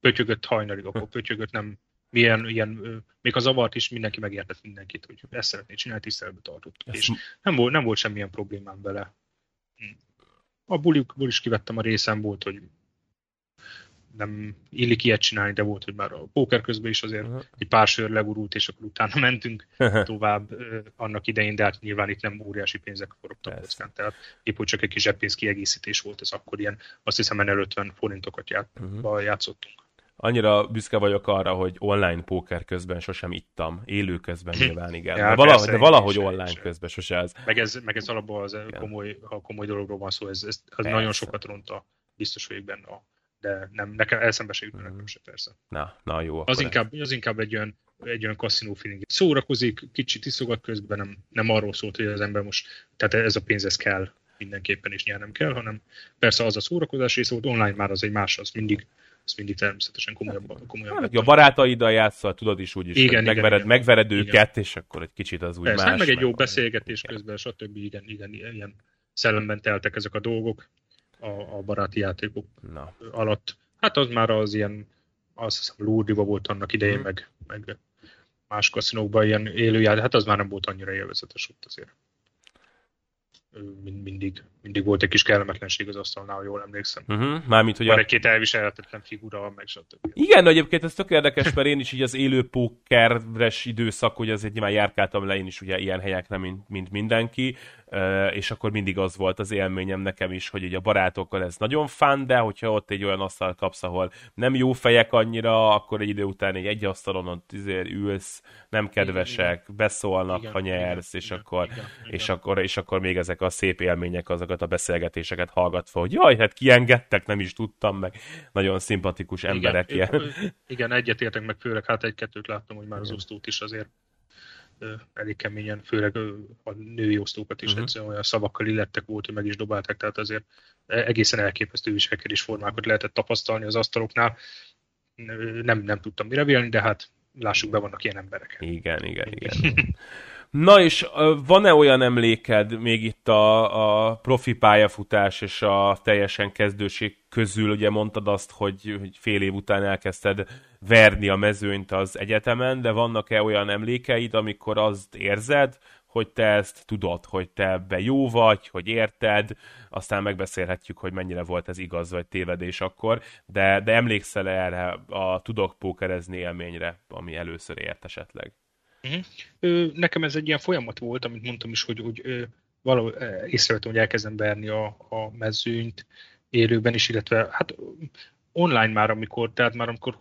B: pötyögött hajnalig, akkor pötyögött nem, milyen, ilyen, még az avart is mindenki megértett mindenkit, hogy ezt szeretné csinálni, tiszteletbe tartottuk. És nem volt, nem volt semmilyen problémám vele. A bulikból is kivettem a részem, volt, hogy nem illik ilyet csinálni, de volt, hogy már a póker közben is azért uh-huh. egy pár sör legurult, és akkor utána mentünk tovább annak idején, de hát nyilván itt nem óriási pénzek forogtak kockán, tehát épp hogy csak egy kis zseppénz kiegészítés volt, ez akkor ilyen, azt hiszem, ennél 50 forintokat ját, uh-huh. játszottunk.
A: Annyira büszke vagyok arra, hogy online póker közben sosem ittam. Élő közben nyilván igen. Ja, de, valahogy, de valahogy online sem. közben sose ez.
B: Meg ez, meg ez alapból az komoly, ha komoly dologról van szó, ez, ez az nagyon sokat ront a biztos vagyok benne a de nem, nekem eszembe se jutna mm. nekem se persze.
A: Na, na jó.
B: Az inkább, az inkább egy olyan, egy olyan kaszinó feeling. Szórakozik, kicsit iszogat közben, nem, nem arról szólt, hogy az ember most, tehát ez a pénz, ez kell mindenképpen is nyernem kell, hanem persze az a szórakozás része volt, online már az egy más, az mindig, az mindig természetesen komolyabb. komolyabb
A: hát, a barátaiddal játszol, tudod is úgy is, igen, megvered, igen, megvered igen, őket, igen. és akkor egy kicsit az úgy Persze, más.
B: meg egy jó beszélgetés közben, stb. Igen, igen, ilyen szellemben teltek ezek a dolgok a, a baráti játékok Na. alatt. Hát az már az ilyen, azt hiszem Lurdiba volt annak idején, hmm. meg, meg más kaszinókban ilyen élőjáték, hát az már nem volt annyira élvezetes ott azért mindig, mindig volt egy kis kellemetlenség az asztalnál, ha jól emlékszem.
A: Uh-huh. Mármint, hogy
B: Van a... egy-két elviselhetetlen figura, meg stb.
A: Igen, egyébként ez tök érdekes, mert én is így az élő pókeres időszak, hogy azért nyilván járkáltam le én is ugye ilyen helyekre, mint, mint mindenki, és akkor mindig az volt az élményem nekem is, hogy ugye a barátokkal ez nagyon fán, de hogyha ott egy olyan asztal kapsz, ahol nem jó fejek annyira, akkor egy idő után egy egy asztalon ott ülsz, nem kedvesek, igen, beszólnak, igen, ha nyersz, igen, és, igen, akkor, igen, és, igen. Akkor, és akkor még ezek a szép élmények, azokat a beszélgetéseket hallgatva, hogy jaj, hát kiengedtek, nem is tudtam meg. Nagyon szimpatikus emberek
B: igen, ilyen. Igen, egyetértek meg, főleg hát egy-kettőt láttam, hogy már az osztót is azért elég keményen, főleg a női osztókat is uh-huh. egyszerűen olyan szavakkal illettek volt, hogy meg is dobálták, tehát azért egészen elképesztő viselkedés formákat lehetett tapasztalni az asztaloknál. Nem, nem tudtam mire vélni, de hát lássuk be, vannak ilyen emberek.
A: Igen, igen, igen. Na és van-e olyan emléked még itt a, a profi pályafutás és a teljesen kezdőség közül, ugye mondtad azt, hogy, hogy fél év után elkezdted verni a mezőnyt az egyetemen, de vannak-e olyan emlékeid, amikor azt érzed, hogy te ezt tudod, hogy te ebbe jó vagy, hogy érted, aztán megbeszélhetjük, hogy mennyire volt ez igaz vagy tévedés akkor, de, de emlékszel erre a tudok pókerezni élményre, ami először ért esetleg?
B: Uh-huh. Nekem ez egy ilyen folyamat volt, amit mondtam is, hogy, hogy valahol észrevettem, hogy elkezdem verni a, a mezőnyt élőben is, illetve hát online már, amikor, tehát már amikor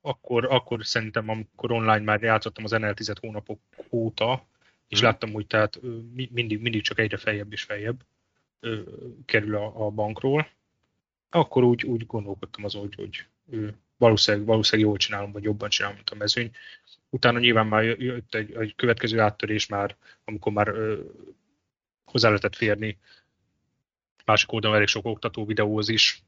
B: akkor, akkor szerintem, amikor online már játszottam az NL 10 hónapok óta, és hmm. láttam, hogy tehát mindig, mindig csak egyre feljebb és feljebb kerül a, a bankról, akkor úgy, úgy gondolkodtam azon, hogy, hogy valószínűleg, valószínűleg jól csinálom, vagy jobban csinálom, mint a mezőny. Utána nyilván már jött egy, egy következő áttörés már, amikor már ö, hozzá lehetett férni másik oldalon elég sok oktató videóhoz is,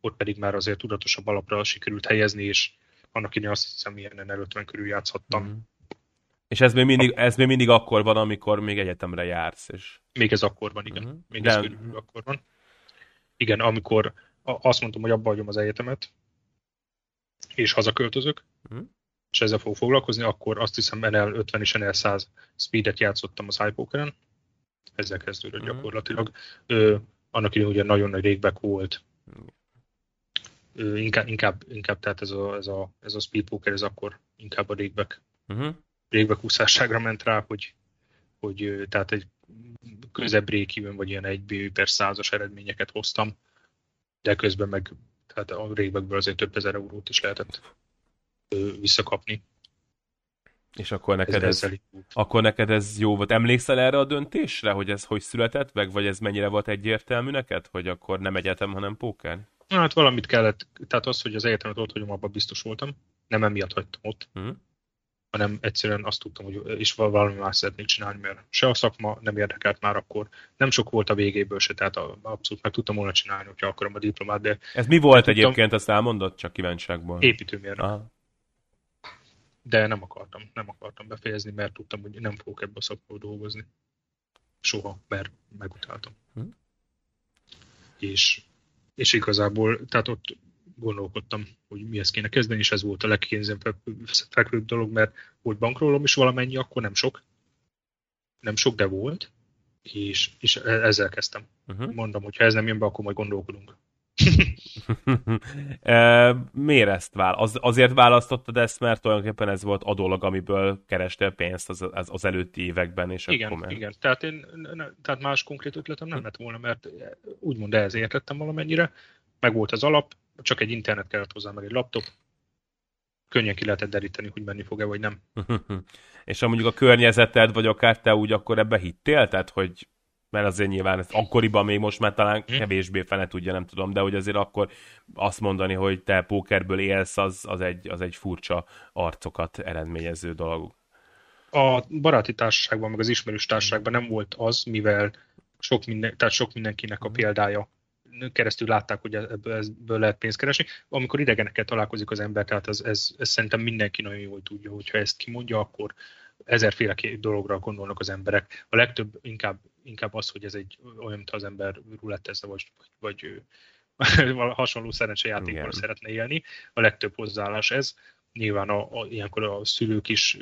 B: ott pedig már azért tudatosabb alapra sikerült helyezni, és annak idején azt hiszem, ilyen 50 körül játszhattam. Mm.
A: És ez még, mindig, ez még mindig akkor van, amikor még egyetemre jársz. És...
B: Még ez akkor van, igen. Mm-hmm. Még De... ez akkor van. Igen, amikor azt mondtam, hogy abba hagyom az egyetemet, és hazaköltözök, mm. és ezzel fogok foglalkozni, akkor azt hiszem NL 50 és NL 100 speedet játszottam az iPokeren, ezzel kezdődött mm. gyakorlatilag. Ö, annak idején ugye nagyon nagy régback volt, Inkább, inkább, inkább tehát ez a, ez a, ez a speed poker, ez akkor inkább a régback, uh-huh. régback úszásságra ment rá, hogy, hogy tehát egy közebb break vagy ilyen egy BU per százas eredményeket hoztam, de közben meg tehát a régbackből azért több ezer eurót is lehetett visszakapni.
A: És akkor neked ez, ez, akkor neked ez jó volt. Emlékszel erre a döntésre, hogy ez hogy született meg, vagy ez mennyire volt egyértelmű neked, hogy akkor nem egyetem, hanem póker?
B: Hát valamit kellett, tehát az, hogy az egyetemet ott hagyom, abban biztos voltam. Nem emiatt hagytam ott. Hmm. hanem egyszerűen azt tudtam, hogy is valami más szeretnék csinálni, mert se a szakma nem érdekelt már akkor. Nem sok volt a végéből se, tehát abszolút meg tudtam volna csinálni, hogyha akarom a diplomát, de...
A: Ez mi volt tudtam, egyébként, azt elmondott, csak kíváncsiságból?
B: Építőmérnök. De nem akartam, nem akartam befejezni, mert tudtam, hogy nem fogok ebbe a szakmába dolgozni. Soha, mert megutáltam. Hm? És, és igazából, tehát ott gondolkodtam, hogy mihez kéne kezdeni, és ez volt a legkézenfekvőbb dolog, mert volt bankrólom is valamennyi, akkor nem sok, nem sok, de volt, és, és e-, ezzel kezdtem. Uh-huh. Mondom, hogy ha ez nem jön be, akkor majd gondolkodunk.
A: Miért ezt vál? Az, azért választottad ezt, mert tulajdonképpen ez volt adólag, amiből kerestél pénzt az, az, az előtti években, és
B: igen, akkor Igen, tehát, én, ne, tehát más konkrét ötletem nem lett volna, mert úgymond ehhez értettem valamennyire, meg volt az alap, csak egy internet kellett hozzá, meg egy laptop, könnyen ki lehetett deríteni, hogy menni fog-e, vagy nem.
A: és ha mondjuk a környezeted, vagy akár te úgy akkor ebbe hittél? Tehát, hogy mert azért nyilván ez akkoriban még most már talán hm. kevésbé fene tudja, nem tudom, de hogy azért akkor azt mondani, hogy te pókerből élsz, az, az, egy, az egy furcsa arcokat eredményező dolog.
B: A baráti társaságban, meg az ismerős társaságban nem volt az, mivel sok, minden, tehát sok mindenkinek a hm. példája keresztül látták, hogy ebből, ebből lehet pénzt keresni. Amikor idegenekkel találkozik az ember, tehát ez, ez, ez szerintem mindenki nagyon jól tudja, hogyha ezt kimondja, akkor ezerféle dologra gondolnak az emberek. A legtöbb inkább, inkább az, hogy ez egy olyan, mint az ember rulettezze, vagy, vagy, vagy hasonló szerencsejátékban szeretne élni. A legtöbb hozzáállás ez. Nyilván a, a, ilyenkor a szülők is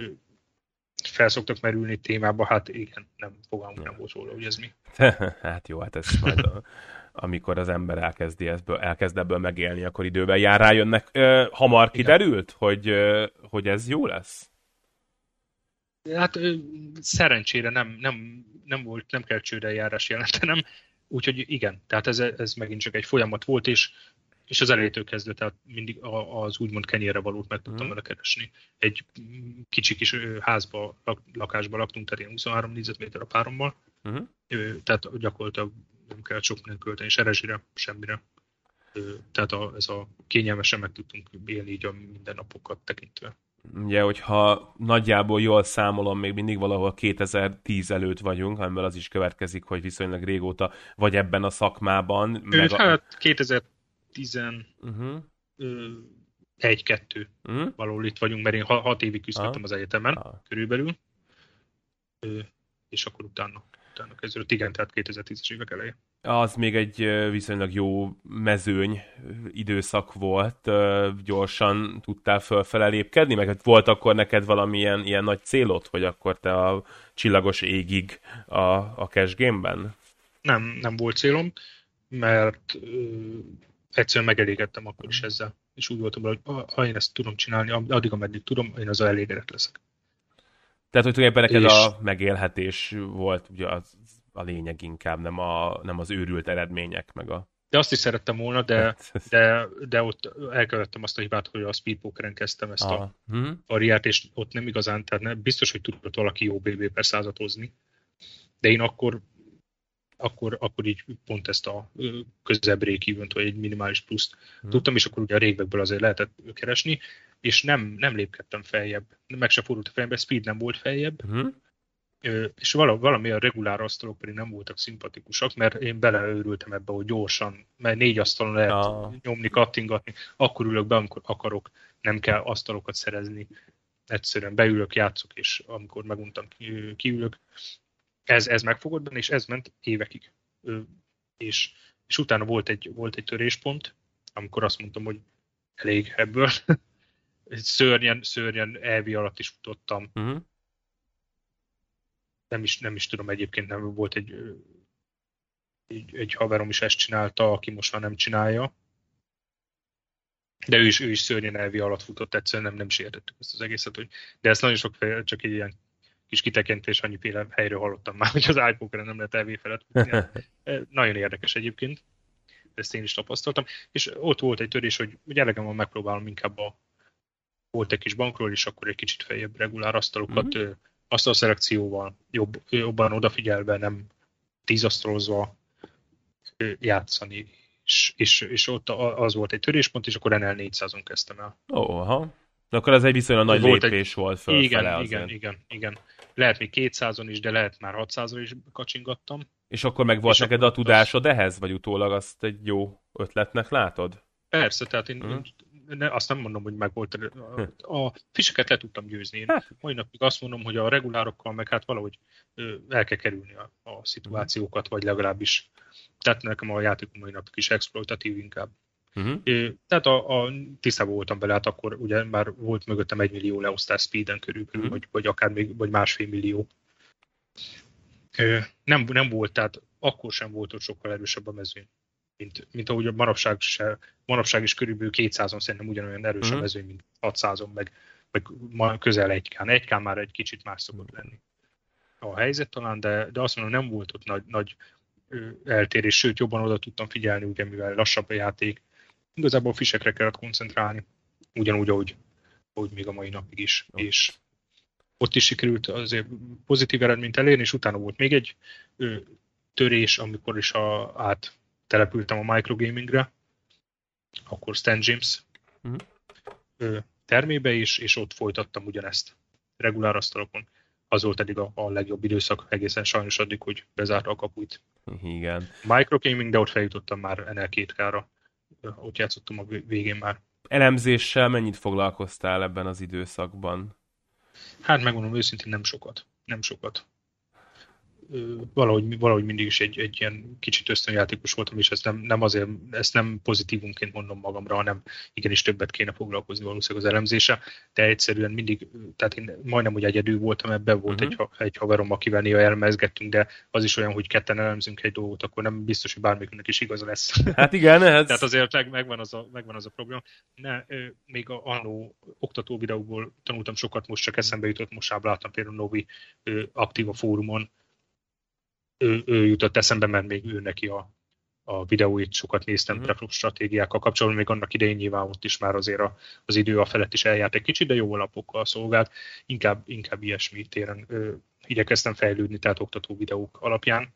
B: felszoktak merülni témába, hát igen, nem fogalmunk nem volt róla, hogy ez mi.
A: hát jó, hát ez majd a, amikor az ember elkezdi ebből, elkezd ebből megélni, akkor időben jár rájönnek. Ö, hamar kiderült, hogy, ö, hogy ez jó lesz?
B: Hát szerencsére nem, nem, nem volt, nem kell csőre járás jelentenem, úgyhogy igen, tehát ez, ez megint csak egy folyamat volt, és, és az elejétől kezdve, tehát mindig az úgymond kenyérre valót meg tudtam mm. vele keresni. Egy kicsi kis házba, lakásba laktunk, tehát ilyen 23 négyzetméter a párommal, mm. tehát gyakorlatilag nem kell sok mindent költeni, se rezsire, semmire. Tehát a, ez a kényelmesen meg tudtunk élni így a mindennapokat tekintve.
A: Ugye, hogyha nagyjából jól számolom, még mindig valahol 2010 előtt vagyunk, amiből az is következik, hogy viszonylag régóta vagy ebben a szakmában.
B: Meg a... Hát 2010 uh-huh. egy-kettő uh-huh. valahol itt vagyunk, mert én hat évig küzdöttem uh-huh. az egyetemen uh-huh. körülbelül, és akkor utána utána kezdődött, igen, tehát 2010-es évek eleje.
A: Az még egy viszonylag jó mezőny időszak volt, gyorsan tudtál fölfele lépkedni, meg hát volt akkor neked valamilyen ilyen nagy célod, hogy akkor te a csillagos égig a, a cash game-ben?
B: Nem, nem volt célom, mert ö, egyszerűen megelégedtem akkor is ezzel. És úgy voltam, hogy ha én ezt tudom csinálni, addig, ameddig tudom, én az elégedett leszek.
A: Tehát, hogy tulajdonképpen neked és... a megélhetés volt ugye az, a lényeg inkább, nem, a, nem az őrült eredmények, meg a...
B: De azt is szerettem volna, de, hát, de, de ott elkövettem azt a hibát, hogy a speedpokeren kezdtem ezt Aha. a hmm. variát, és ott nem igazán, tehát nem, biztos, hogy tudott valaki jó BB per százat hozni. De én akkor, akkor, akkor így pont ezt a közebb break vagy egy minimális pluszt hmm. tudtam, és akkor ugye a régbekből azért lehetett keresni, és nem, nem lépkedtem feljebb. Meg se fordult a fejembe, speed nem volt feljebb, uh-huh. És valami, valami a regulár asztalok pedig nem voltak szimpatikusak, mert én beleőrültem ebbe, hogy gyorsan, mert négy asztalon lehet ah. nyomni, kattingatni, akkor ülök be, amikor akarok, nem kell asztalokat szerezni, egyszerűen beülök, játszok, és amikor meguntam, kiülök. Ez, ez megfogott benne, és ez ment évekig. És, és utána volt egy, volt egy töréspont, amikor azt mondtam, hogy elég ebből, szörnyen, szörnyen elvi alatt is futottam. Uh-huh. Nem, is, nem is tudom, egyébként nem volt egy, egy, egy haverom is ezt csinálta, aki most már nem csinálja. De ő is, ő is szörnyen elvi alatt futott, egyszerűen nem, nem is értettük ezt az egészet, hogy, de ezt nagyon sok fel, csak egy ilyen kis kitekintés, annyiféle helyről hallottam már, hogy az iPokeren nem lehet elvé felett nagyon érdekes egyébként, ezt én is tapasztaltam, és ott volt egy törés, hogy, elegem van, megpróbálom inkább a, volt egy kis bankról, és akkor egy kicsit feljebb regulár asztalokat, mm-hmm. Asztalszelekcióval, jobb, jobban odafigyelve, nem tízasztalozva játszani, és, és, és ott az volt egy töréspont, és akkor NL 400-on kezdtem el.
A: Ó, aha. De akkor ez egy viszonylag nagy volt lépés egy... volt fölfele
B: Igen,
A: azért.
B: igen, igen, igen. Lehet még 200-on is, de lehet már 600-on is kacsingattam.
A: És akkor meg volt és neked a tudásod az... ehhez, vagy utólag azt egy jó ötletnek látod?
B: Persze, tehát én hmm. Ne, azt nem mondom, hogy meg volt. A, hm. a fiseket le tudtam győzni. Én hát. mai napig azt mondom, hogy a regulárokkal meg hát valahogy el kell kerülni a, a szituációkat, vagy legalábbis tehát nekem a játékom mai napig is exploitatív inkább. Uh-huh. Tehát a, a tisztában voltam bele, hát akkor ugye már volt mögöttem egy millió leosztás speeden körülbelül, uh-huh. vagy, vagy akár még vagy másfél millió. Nem, nem volt, tehát akkor sem volt ott sokkal erősebb a mezőny. Mint, mint ahogy a manapság, se, manapság is körülbelül 200-on szerintem ugyanolyan erős uh-huh. a mezőny, mint 600-on, meg, meg közel egykán. Egykán már egy kicsit más szokott lenni a helyzet talán, de, de azt mondom, nem volt ott nagy, nagy eltérés, sőt jobban oda tudtam figyelni, ugye mivel lassabb a játék. Igazából a fisekre kellett koncentrálni, ugyanúgy, ahogy, ahogy még a mai napig is. Jó. És ott is sikerült azért pozitív eredményt elérni, és utána volt még egy ö, törés, amikor is a, át települtem a microgamingre, akkor Stan James uh-huh. termébe is, és ott folytattam ugyanezt regulár asztalokon az volt eddig a, a legjobb időszak egészen sajnos addig, hogy bezárta a kapuit.
A: Igen.
B: Microgaming, de ott feljutottam már ennél két kára. Ott játszottam a végén már.
A: Elemzéssel mennyit foglalkoztál ebben az időszakban?
B: Hát megmondom őszintén nem sokat. Nem sokat valahogy, valahogy mindig is egy, egy ilyen kicsit ösztönjátékos voltam, és ezt nem, nem azért, ezt nem pozitívunként mondom magamra, hanem igenis többet kéne foglalkozni valószínűleg az elemzése, de egyszerűen mindig, tehát én majdnem, hogy egyedül voltam, ebben volt uh-huh. egy, egy haverom, akivel néha elmezgettünk, de az is olyan, hogy ketten elemzünk egy dolgot, akkor nem biztos, hogy bármiknek is igaza lesz.
A: Hát igen, ez...
B: Tehát azért meg, megvan, az a, megvan az a probléma. Ne, még a annó oktató videóból tanultam sokat, most csak eszembe jutott, most láttam például Novi aktív a fórumon, ő, ő jutott eszembe, mert még ő neki a, a videóit sokat néztem mm-hmm. stratégiákkal kapcsolatban, még annak idején nyilván ott is már azért a, az idő a felett is eljárt egy kicsit, de jó alapokkal szolgált. Inkább, inkább ilyesmi téren ö, igyekeztem fejlődni, tehát oktató videók alapján.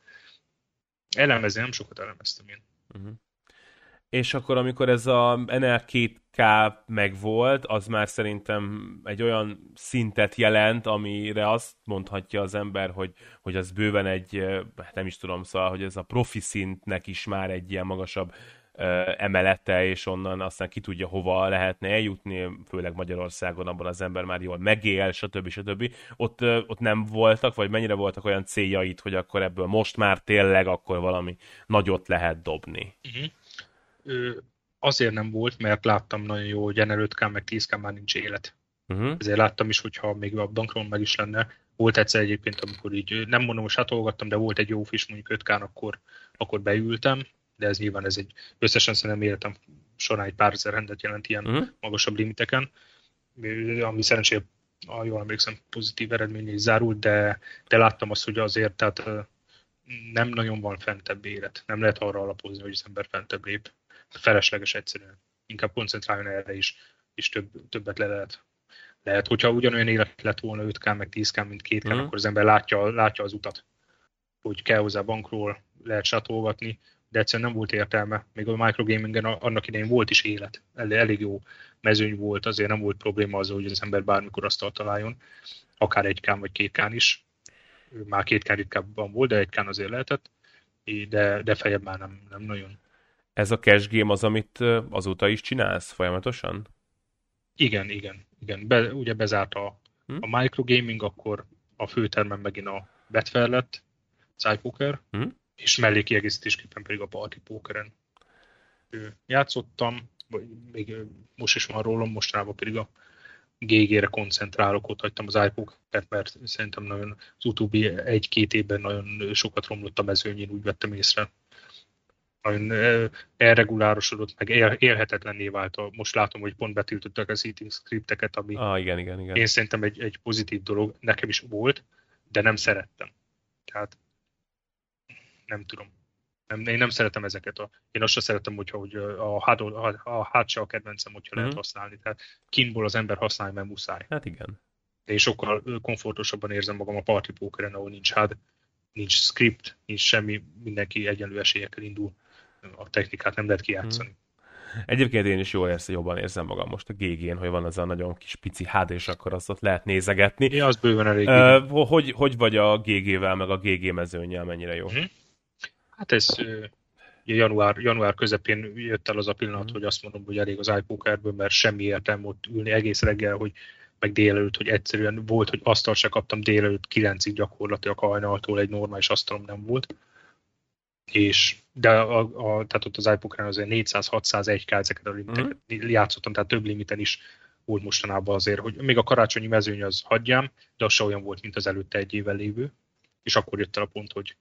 B: Elemezni nem sokat elemeztem én. Mm-hmm.
A: És akkor, amikor ez a NL2K megvolt, az már szerintem egy olyan szintet jelent, amire azt mondhatja az ember, hogy, hogy az bőven egy, hát nem is tudom, szóval, hogy ez a profi szintnek is már egy ilyen magasabb emelete, és onnan aztán ki tudja, hova lehetne eljutni, főleg Magyarországon abban az ember már jól megél, stb. stb. Ott, ott nem voltak, vagy mennyire voltak olyan céljait, hogy akkor ebből most már tényleg akkor valami nagyot lehet dobni? Uh-huh
B: azért nem volt, mert láttam nagyon jó, hogy n 5 meg 10 már nincs élet. Uh-huh. Ezért láttam is, hogyha még a bankron meg is lenne. Volt egyszer egyébként, amikor így, nem mondom, hogy satolgattam, de volt egy jó fish mondjuk 5 akkor, akkor beültem, de ez nyilván ez egy, összesen szerintem életem során egy pár ezer rendet jelent ilyen uh-huh. magasabb limiteken, ami szerencsére, ha jól emlékszem, pozitív eredmény is zárult, de, de láttam azt, hogy azért, tehát nem nagyon van fentebb élet. Nem lehet arra alapozni, hogy az ember fentebb lép felesleges egyszerűen. Inkább koncentráljon erre is, és több, többet le lehet. Lehet, hogyha ugyanolyan élet lett volna 5K meg 10K, mint 2K, mm. akkor az ember látja, látja az utat, hogy kell hozzá bankról, lehet satolgatni, de egyszerűen nem volt értelme. Még a microgamingen annak idején volt is élet. Elég, elég jó mezőny volt, azért nem volt probléma az, hogy az ember bármikor azt találjon, akár egy kán vagy két kán is. Már két kán ritkábban volt, de egy kán azért lehetett, de, de fejebb már nem, nem nagyon.
A: Ez a cash game az, amit azóta is csinálsz folyamatosan?
B: Igen, igen, igen. Be, ugye bezárt a, hm? a microgaming, akkor a főtermen megint a Betfair lett, Cypoker, hm? és mellé kiegészítésképpen pedig a Party Pokeren játszottam, még most is van rólam, mostanában pedig a GG-re koncentrálok, ott hagytam az iPokert, mert szerintem nagyon az utóbbi egy-két évben nagyon sokat romlott a mezőnyén, úgy vettem észre elregulárosodott, meg él, élhetetlenné vált. Most látom, hogy pont betiltottak a seating scripteket, ami
A: ah, igen, igen, igen.
B: én szerintem egy, egy pozitív dolog, nekem is volt, de nem szerettem. Tehát nem tudom. Nem, én nem szeretem ezeket. A, én azt sem szeretem, hogyha hogy a, hát, a, a hátse a kedvencem, hogyha mm-hmm. lehet mhm. használni. Tehát kinból az ember használja, mert muszáj.
A: Hát igen.
B: De én sokkal komfortosabban érzem magam a party pokeren, ahol nincs hát, nincs script, nincs semmi, mindenki egyenlő esélyekkel indul a technikát nem lehet kijátszani.
A: Egyébként én is jól érzem, jobban érzem magam most a GG-n, hogy van az a nagyon kis pici HD, és akkor azt ott lehet nézegetni.
B: Ja, az bőven elég.
A: Uh, hogy, hogy vagy a GG-vel, meg a GG mezőnyel, mennyire jó? Uh-huh.
B: Hát ez január, január közepén jött el az a pillanat, uh-huh. hogy azt mondom, hogy elég az iPokerből, mert semmi értelme ott ülni egész reggel, hogy meg délelőtt, hogy egyszerűen volt, hogy asztal se kaptam délelőtt kilencig gyakorlatilag hajnaltól egy normális asztalom nem volt és de a, a, tehát ott az iPokerán azért 400-601 k ezeket a limiteket uh-huh. játszottam, tehát több limiten is volt mostanában azért, hogy még a karácsonyi mezőny az hagyjám, de az se olyan volt, mint az előtte egy évvel lévő, és akkor jött el a pont, hogy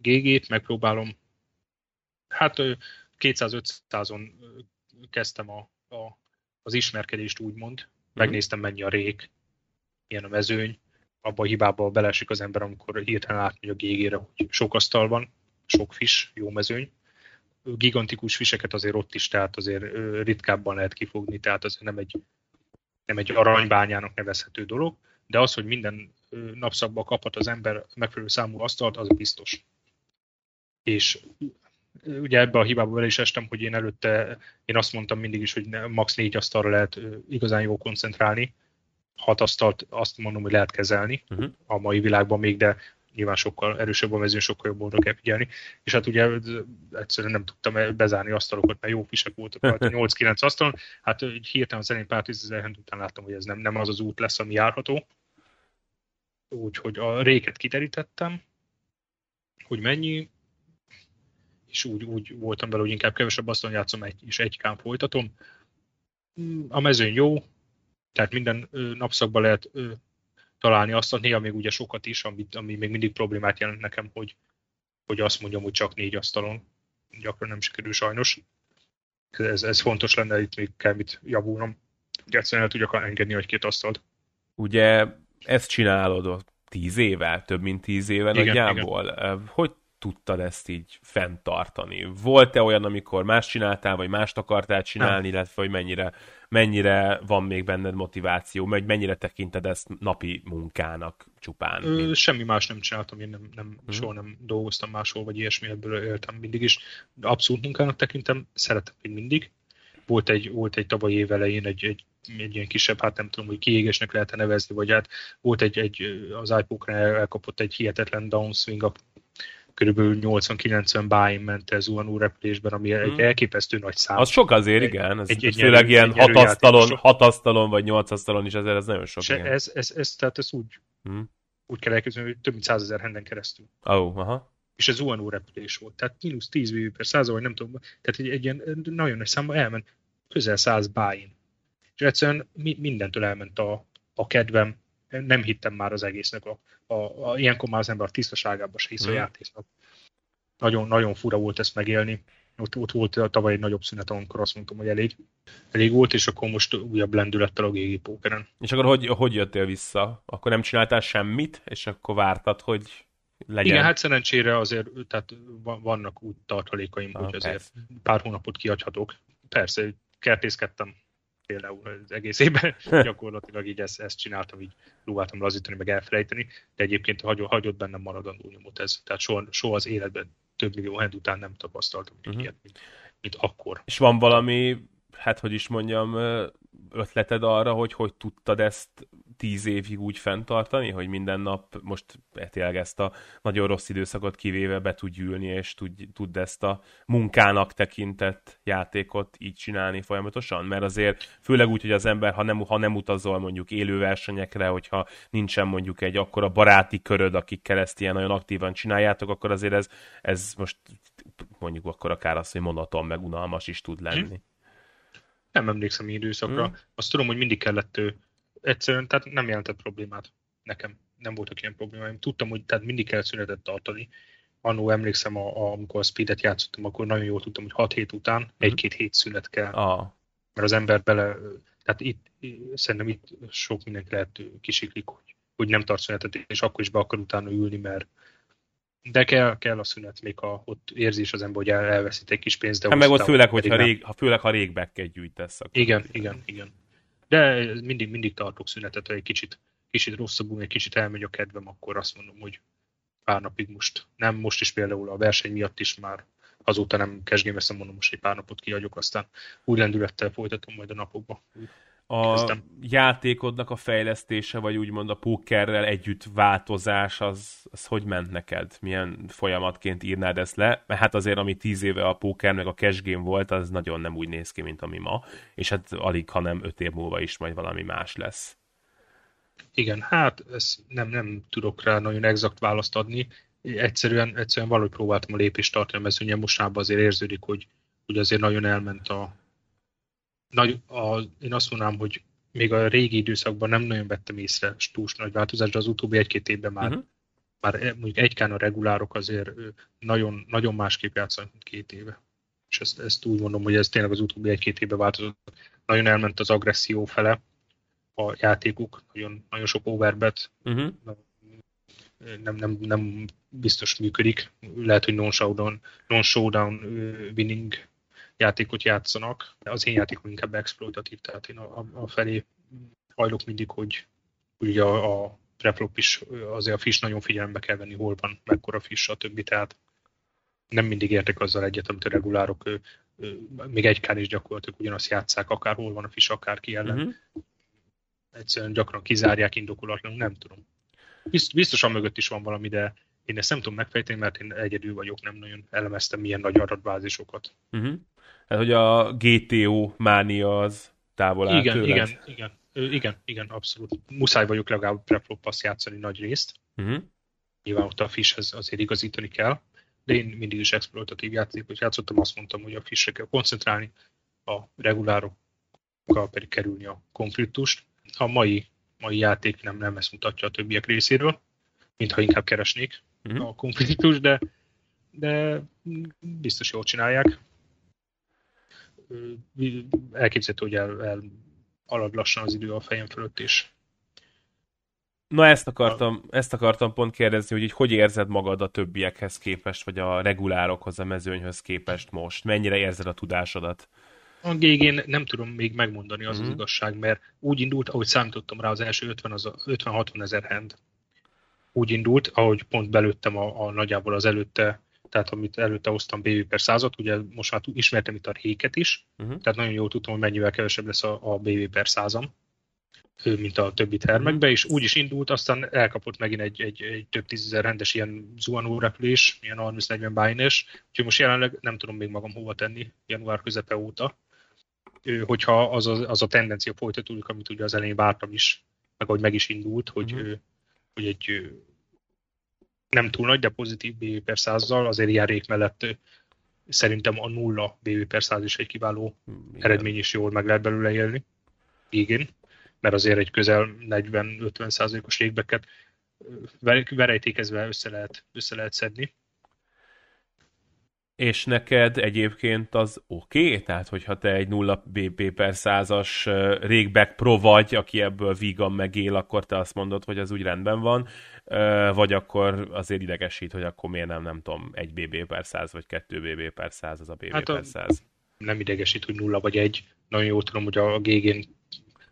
B: GG-t megpróbálom. Hát 200-500-on kezdtem a, a, az ismerkedést úgymond, uh-huh. megnéztem mennyi a rék, milyen a mezőny, abba a hibába belesik az ember, amikor hirtelen átmegy a GG-re, hogy sok asztal van, sok fis, jó mezőny. Gigantikus fiseket azért ott is, tehát azért ritkábban lehet kifogni, tehát azért nem egy, nem egy aranybányának nevezhető dolog, de az, hogy minden napszakban kaphat az ember megfelelő számú asztalt, az biztos. És ugye ebbe a hibába bele is estem, hogy én előtte, én azt mondtam mindig is, hogy max. négy asztalra lehet igazán jó koncentrálni, hat asztalt azt mondom, hogy lehet kezelni uh-huh. a mai világban még, de nyilván sokkal erősebb a mezőn, sokkal jobban oda kell figyelni. És hát ugye egyszerűen nem tudtam bezárni asztalokat, mert jó fisek voltak, 8-9 asztalon. Hát hirtelen az elején pár tízezer után láttam, hogy ez nem, nem az az út lesz, ami járható. Úgyhogy a réket kiterítettem, hogy mennyi, és úgy, úgy voltam vele, hogy inkább kevesebb asztalon játszom, egy, és egy kám folytatom. A mezőn jó, tehát minden napszakban lehet találni azt, néha még ugye sokat is, ami, ami még mindig problémát jelent nekem, hogy, hogy azt mondjam, hogy csak négy asztalon. Gyakran nem sikerül sajnos. Ez, ez fontos lenne, itt még kell mit javulnom. Egyszerűen el tudjak engedni egy-két asztalt.
A: Ugye ezt csinálod tíz éve, több mint tíz éve igen, nagyjából. Igen. Hogy tudtad ezt így fenntartani? Volt-e olyan, amikor más csináltál, vagy mást akartál csinálni, nem. illetve hogy mennyire, mennyire van még benned motiváció, vagy mennyire tekinted ezt napi munkának csupán?
B: Ö, mint... Semmi más nem csináltam, én nem, nem hmm. soha nem dolgoztam máshol, vagy ilyesmi, ebből éltem mindig is. Abszolút munkának tekintem, szeretem még mindig. Volt egy, volt egy tavaly év elején egy, egy egy ilyen kisebb, hát nem tudom, hogy kiégésnek lehet nevezni, vagy hát volt egy, egy az iPoke-ra elkapott egy hihetetlen downswing körülbelül 80-90 báin ment ez zuhanó repülésben, ami hmm. egy elképesztő nagy szám.
A: Az sok azért, igen. Ez, egy, egy főleg ilyen hat asztalon, hat asztalon, vagy nyolc asztalon is ezért ez nagyon sok.
B: igen. Ez, ez, ez, tehát ez úgy, hmm. úgy kell elképzelni, hogy több mint százezer henden keresztül.
A: Oh, aha.
B: És ez zuhanó repülés volt. Tehát mínusz 10 VV per százal, vagy nem tudom. Tehát egy, egy ilyen nagyon nagy számba elment közel 100 báin. És egyszerűen mi, mindentől elment a, a kedvem, nem hittem már az egésznek. A, a, a, ilyenkor már az ember a tisztaságában se hisz mm. a játéknak. Nagyon, nagyon fura volt ezt megélni. Ott, ott volt a tavaly egy nagyobb szünet, amikor azt mondtam, hogy elég, elég volt, és akkor most újabb lendülettel a GG pókeren.
A: És akkor hogy, hogy jöttél vissza? Akkor nem csináltál semmit, és akkor vártad, hogy legyen?
B: Igen, hát szerencsére azért tehát vannak úgy tartalékaim, ah, hogy azért persze. pár hónapot kiadhatok. Persze, kertészkedtem például az egész évben gyakorlatilag így ezt, ezt csináltam, így próbáltam lazítani, meg elfelejteni, de egyébként hagyott, hagyott bennem maradandó nyomot ez. Tehát soha, soha az életben több millió hand után nem tapasztaltam uh-huh. ilyet, mint, mint akkor.
A: És van valami, hát hogy is mondjam, ötleted arra, hogy hogy tudtad ezt tíz évig úgy fenntartani, hogy minden nap most tényleg ezt a nagyon rossz időszakot kivéve be tud ülni, és tud, tud ezt a munkának tekintett játékot így csinálni folyamatosan? Mert azért főleg úgy, hogy az ember, ha nem, ha nem utazol mondjuk élő versenyekre, hogyha nincsen mondjuk egy akkora baráti köröd, akikkel ezt ilyen nagyon aktívan csináljátok, akkor azért ez, ez most mondjuk akkor akár az, hogy monoton, meg unalmas is tud lenni. Hm?
B: Nem emlékszem időszakra. Hmm. Azt tudom, hogy mindig kellett ő, egyszerűen, tehát nem jelentett problémát nekem. Nem voltak ilyen problémáim. Tudtam, hogy tehát mindig kell szünetet tartani. Annó emlékszem, a, a, amikor a speedet játszottam, akkor nagyon jól tudtam, hogy 6 hét után hmm. egy-két hét szünet kell. Ah. Mert az ember bele, tehát itt, szerintem itt sok mindenki lehet kisiklik, hogy, hogy nem tart szünetet, és akkor is be akar utána ülni, mert de kell, kell a szünet, még ha ott érzi is az ember, hogy el, elveszít egy kis pénzt. De
A: hát meg ott főleg, hogyha rég, ha, főleg, ha régbekket gyűjtesz.
B: Akkor igen, igen, igen. De mindig, mindig tartok szünetet, hogy egy kicsit, kicsit rosszabbul, egy kicsit elmegy a kedvem, akkor azt mondom, hogy pár napig most, nem most is például a verseny miatt is már azóta nem kesgémeztem, mondom, most egy pár napot kiadjuk, aztán új lendülettel folytatom majd a napokba.
A: A Kezdem. játékodnak a fejlesztése, vagy úgymond a pókerrel együtt változás, az, az hogy ment neked? Milyen folyamatként írnád ezt le? Mert hát azért, ami tíz éve a póker meg a cash game volt, az nagyon nem úgy néz ki, mint ami ma, és hát alig, hanem öt év múlva is majd valami más lesz.
B: Igen, hát ez nem, nem tudok rá nagyon exakt választ adni. Egyszerűen, egyszerűen valahogy próbáltam a lépést tartani a mostában azért érződik, hogy, hogy azért nagyon elment a, nagy, a, én azt mondanám, hogy még a régi időszakban nem nagyon vettem észre túl nagy változást, de az utóbbi egy-két évben már, uh-huh. már e, mondjuk egykán a regulárok azért nagyon, nagyon másképp játszanak, mint két éve. És ezt, ezt úgy mondom, hogy ez tényleg az utóbbi egy-két évben változott. Nagyon elment az agresszió fele a játékuk, nagyon, nagyon sok overbet, uh-huh. nem, nem, nem biztos működik. Lehet, hogy non-showdown, non-showdown winning játékot játszanak. Az én játékom inkább exploitatív, tehát én a, a felé hajlok mindig, hogy ugye a, a preflop is, azért a fish nagyon figyelembe kell venni, hol van, mekkora fish, a többi, tehát nem mindig értek azzal egyet, amit a regulárok ő, ő, még egy kár is gyakorlatilag ugyanazt játszák, akárhol van a fish, akárki ellen. Uh-huh. Egyszerűen gyakran kizárják indokolatlanul, nem tudom. Biztosan mögött is van valami, de én ezt nem tudom megfejteni, mert én egyedül vagyok, nem nagyon elemeztem milyen nagy adatbázisokat.
A: Uh-huh. Hát, hogy a GTO mánia az távol áll
B: Igen, tőled. igen, igen. Igen, igen, abszolút. Muszáj vagyok legalább preflop játszani nagy részt. Uh-huh. Nyilván ott a fishhez azért igazítani kell, de én mindig is exploitatív játékot játszottam, azt mondtam, hogy a fishre kell koncentrálni, a regulárokkal pedig kerülni a konfliktust. A mai, mai játék nem, nem ezt mutatja a többiek részéről, mintha inkább keresnék uh-huh. a konfliktus, de, de biztos jól csinálják elképzelhető, hogy el, el alad lassan az idő a fejem fölött is.
A: Na ezt akartam, a... ezt akartam pont kérdezni, hogy így hogy érzed magad a többiekhez képest, vagy a regulárokhoz, a mezőnyhöz képest most? Mennyire érzed a tudásodat?
B: A gégén nem tudom még megmondani az mm-hmm. az mhm. igazság, mert úgy indult, ahogy számítottam rá, az első 50 az 50-60 ezer hand. Úgy indult, ahogy pont belőttem a, a nagyjából az előtte tehát amit előtte hoztam BV per százat, ugye most már ismertem itt a réket is, uh-huh. tehát nagyon jól tudtam, hogy mennyivel kevesebb lesz a, a BV per százam, mint a többi termekbe, uh-huh. és úgy is indult, aztán elkapott megint egy, egy, egy több tízezer rendes ilyen zuhanó repülés, ilyen 30-40 bájnés, úgyhogy most jelenleg nem tudom még magam hova tenni január közepe óta, hogyha az a, az a tendencia folytatódik, amit ugye az elején vártam is, meg ahogy meg is indult, hogy, uh-huh. Hogy egy nem túl nagy, de pozitív BV per százzal, azért ilyen rék mellett szerintem a nulla BV per száz is egy kiváló Igen. eredmény, is jól meg lehet belőle élni. Igen, mert azért egy közel 40-50 százalékos régbeket verejtékezve össze lehet, össze lehet szedni
A: és neked egyébként az oké? Okay? Tehát, hogyha te egy 0 BP per százas régback pro vagy, aki ebből vígan megél, akkor te azt mondod, hogy az úgy rendben van, vagy akkor azért idegesít, hogy akkor miért nem, nem tudom, egy BB per száz, vagy kettő BB per száz az a BB hát per száz.
B: Nem idegesít, hogy nulla vagy egy. Nagyon jól tudom, hogy a GG-n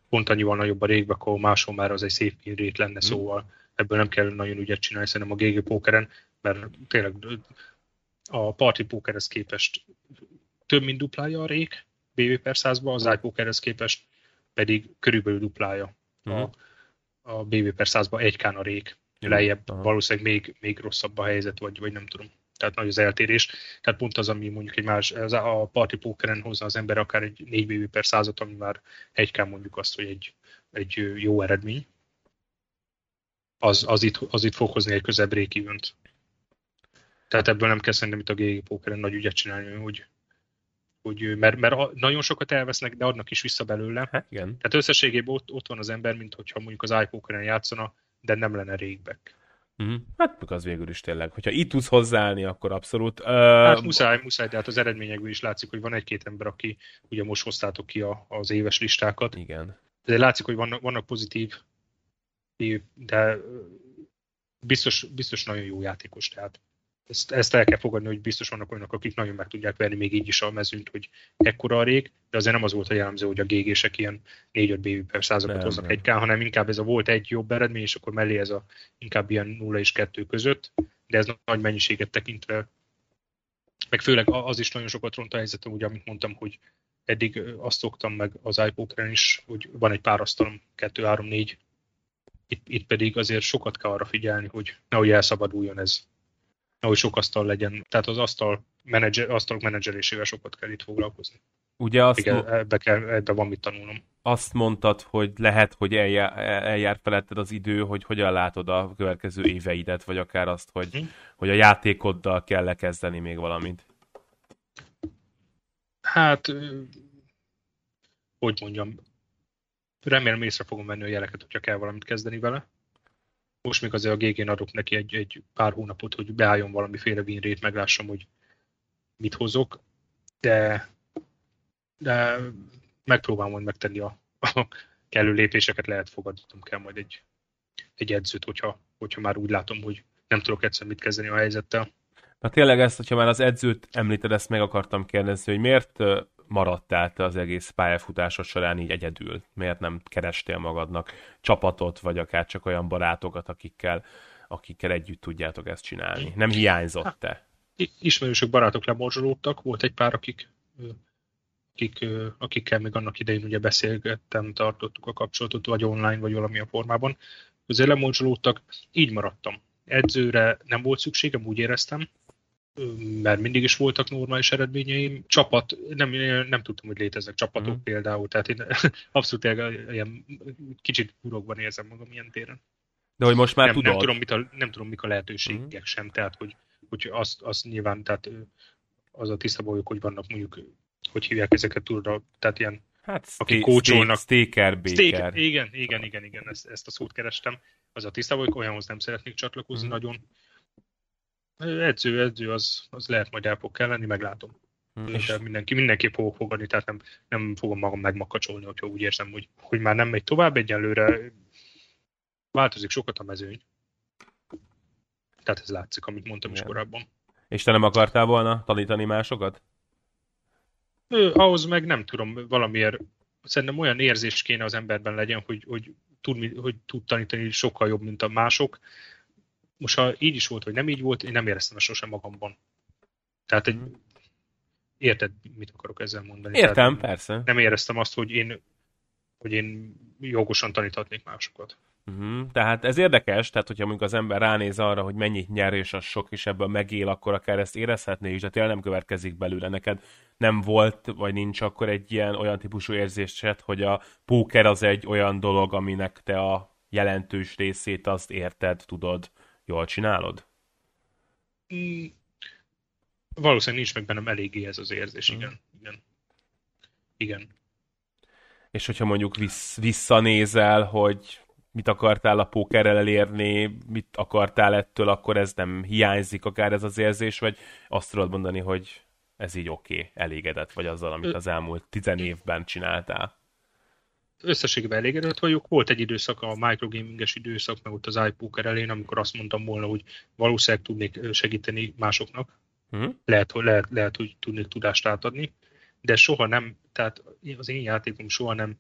B: pont annyival nagyobb a régback, ahol máshol már az egy szép rét lenne, hmm. szóval ebből nem kell nagyon ügyet csinálni szerintem a GG pókeren, mert tényleg a party pokerhez képest több, mint duplája a rék BB per százba, az iPokerhez képest pedig körülbelül duplája uh-huh. a, a BB per százba egy kán a rék. Lejjebb uh-huh. valószínűleg még, még rosszabb a helyzet, vagy, vagy nem tudom. Tehát nagy az eltérés. Tehát pont az, ami mondjuk egy más, ez a party pokeren hozza az ember akár egy 4 BB per százat, ami már egy kán mondjuk azt, hogy egy, egy jó eredmény. Az, az, itt, az itt fog hozni egy közebb rékívönt. Tehát ebből nem kell szerintem itt a GG Pokeren nagy ügyet csinálni, hogy, hogy mert, mert nagyon sokat elvesznek, de adnak is vissza belőle.
A: Hát igen.
B: Tehát összességében ott, ott van az ember, mint hogyha mondjuk az iPokeren játszana, de nem lenne régback.
A: Mm-hmm. Hát meg az végül is tényleg. Hogyha itt tudsz hozzáállni, akkor abszolút. Uh...
B: Hát muszáj, muszáj, de hát az eredményekből is látszik, hogy van egy-két ember, aki ugye most hoztátok ki a, az éves listákat.
A: Igen.
B: De látszik, hogy vannak, vannak pozitív, de biztos, biztos nagyon jó játékos, tehát ezt, ezt el kell fogadni, hogy biztos vannak olyanok, akik nagyon meg tudják verni még így is a mezőnyt, hogy ekkora a rég, de azért nem az volt a jellemző, hogy a GG-sek ilyen 4-5 BB per százakat hoznak egy K, hanem inkább ez a volt egy jobb eredmény, és akkor mellé ez a inkább ilyen 0 és 2 között, de ez nagy mennyiséget tekintve meg főleg az is nagyon sokat ront a helyzetem, ugye, amit mondtam, hogy eddig azt szoktam meg az iPokeren is, hogy van egy pár asztalom, 2, 3, 4, itt, itt pedig azért sokat kell arra figyelni, hogy nehogy elszabaduljon ez, nehogy sok asztal legyen. Tehát az asztal menedzser, asztalok menedzselésével sokat kell itt foglalkozni.
A: Ugye azt
B: Igen, ebbe, kell, ebbe van mit tanulnom.
A: Azt mondtad, hogy lehet, hogy eljár, eljár feletted az idő, hogy hogyan látod a következő éveidet, vagy akár azt, hogy, hm. hogy a játékoddal kell lekezdeni még valamit.
B: Hát, hogy mondjam, remélem észre fogom venni a jeleket, hogyha kell valamit kezdeni vele. Most még azért a GG-n adok neki egy, egy pár hónapot, hogy beálljon valamiféle winrate, meglássam, hogy mit hozok, de, de megpróbálom majd megtenni a, a kellő lépéseket, lehet fogadnom kell majd egy, egy edzőt, hogyha, hogyha már úgy látom, hogy nem tudok egyszer mit kezdeni a helyzettel.
A: Na tényleg ezt, hogyha már az edzőt említed, ezt meg akartam kérdezni, hogy miért maradtál te az egész pályafutásod során így egyedül? Miért nem kerestél magadnak csapatot, vagy akár csak olyan barátokat, akikkel, akikkel együtt tudjátok ezt csinálni? Nem hiányzott te?
B: Ismerősök, barátok lemorzsolódtak, volt egy pár, akik, akik, akikkel még annak idején ugye beszélgettem, tartottuk a kapcsolatot, vagy online, vagy valami a formában. Azért lemorzsolódtak, így maradtam. Edzőre nem volt szükségem, úgy éreztem, mert mindig is voltak normális eredményeim. Csapat, nem, nem tudtam, hogy léteznek csapatok mm. például, tehát én abszolút ilyen kicsit burokban érzem magam ilyen téren.
A: De hogy most már
B: nem,
A: tudod?
B: Nem tudom, mit a, nem tudom, mik a lehetőségek mm. sem, tehát hogy, hogy azt, azt nyilván, tehát az a tisztában vagyok, hogy vannak mondjuk, hogy hívják ezeket túlra, tehát ilyen
A: Hát, akik kócsolnak. Staker, baker.
B: igen, igen, igen, igen, ezt, ezt a szót kerestem. Az a tisztában vagyok, olyanhoz nem szeretnék csatlakozni mm. nagyon Edző, edző, az, az lehet majd el fog kelleni, meglátom. Hmm. És mindenki, mindenképp fogok fogadni, tehát nem, nem fogom magam megmakacsolni, hogyha úgy érzem, hogy, hogy már nem megy tovább egyelőre. Változik sokat a mezőny. Tehát ez látszik, amit mondtam Igen. is korábban.
A: És te nem akartál volna tanítani másokat?
B: Ő, ahhoz meg nem tudom, valamiért szerintem olyan érzés kéne az emberben legyen, hogy, hogy, tud, hogy tud tanítani sokkal jobb, mint a mások, most ha így is volt, vagy nem így volt, én nem éreztem ezt sosem magamban. Tehát egy, érted, mit akarok ezzel mondani?
A: Értem,
B: Tehát
A: persze.
B: Nem éreztem azt, hogy én, hogy én jogosan taníthatnék másokat.
A: Uh-huh. Tehát ez érdekes, tehát hogyha mondjuk az ember ránéz arra, hogy mennyit nyer, és az sok, és ebből megél, akkor akár ezt érezhetné is, de tényleg nem következik belőle. Neked nem volt, vagy nincs akkor egy ilyen olyan típusú érzésed, hogy a póker az egy olyan dolog, aminek te a jelentős részét azt érted, tudod, Jól csinálod?
B: Mm, valószínűleg nincs meg bennem eléggé ez az érzés, mm. igen. igen. Igen.
A: És hogyha mondjuk vissz, visszanézel, hogy mit akartál a pókerrel elérni, mit akartál ettől, akkor ez nem hiányzik akár ez az érzés, vagy azt tudod mondani, hogy ez így oké, okay, elégedett vagy azzal, amit az elmúlt tizen évben csináltál?
B: Összességében elégedett vagyok. Volt egy időszak, a microgaminges időszak, meg ott az iPoker elén, amikor azt mondtam volna, hogy valószínűleg tudnék segíteni másoknak. Uh-huh. Lehet, hogy, lehet, lehet, hogy tudnék tudást átadni, de soha nem, tehát az én játékom soha nem,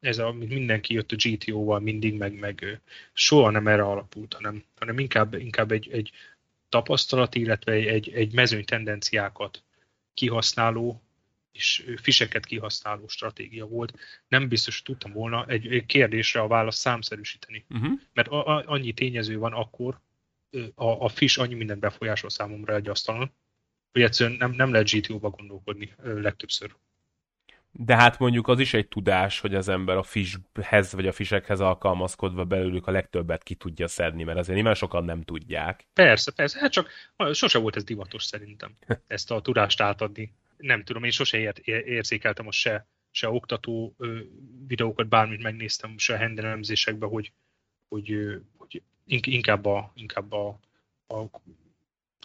B: ez a, mindenki jött a GTO-val mindig, meg, meg soha nem erre alapult, hanem, hanem inkább, inkább egy, egy tapasztalat, illetve egy, egy mezőny tendenciákat kihasználó és fiseket kihasználó stratégia volt. Nem biztos, hogy tudtam volna egy kérdésre a választ számszerűsíteni. Uh-huh. Mert a, a, annyi tényező van akkor, a, a fish annyi mindent befolyásol számomra egy asztalon, hogy egyszerűen nem, nem lehet GTO-ba gondolkodni legtöbbször.
A: De hát mondjuk az is egy tudás, hogy az ember a fishhez vagy a fisekhez alkalmazkodva belőlük a legtöbbet ki tudja szedni, mert azért nyilván sokan nem tudják.
B: Persze, persze, hát csak sose volt ez divatos szerintem, ezt a tudást átadni nem tudom, én sose ért, érzékeltem most se, se oktató ö, videókat, bármit megnéztem, se hendelemzésekben, hogy, hogy, hogy inkább a, inkább a, a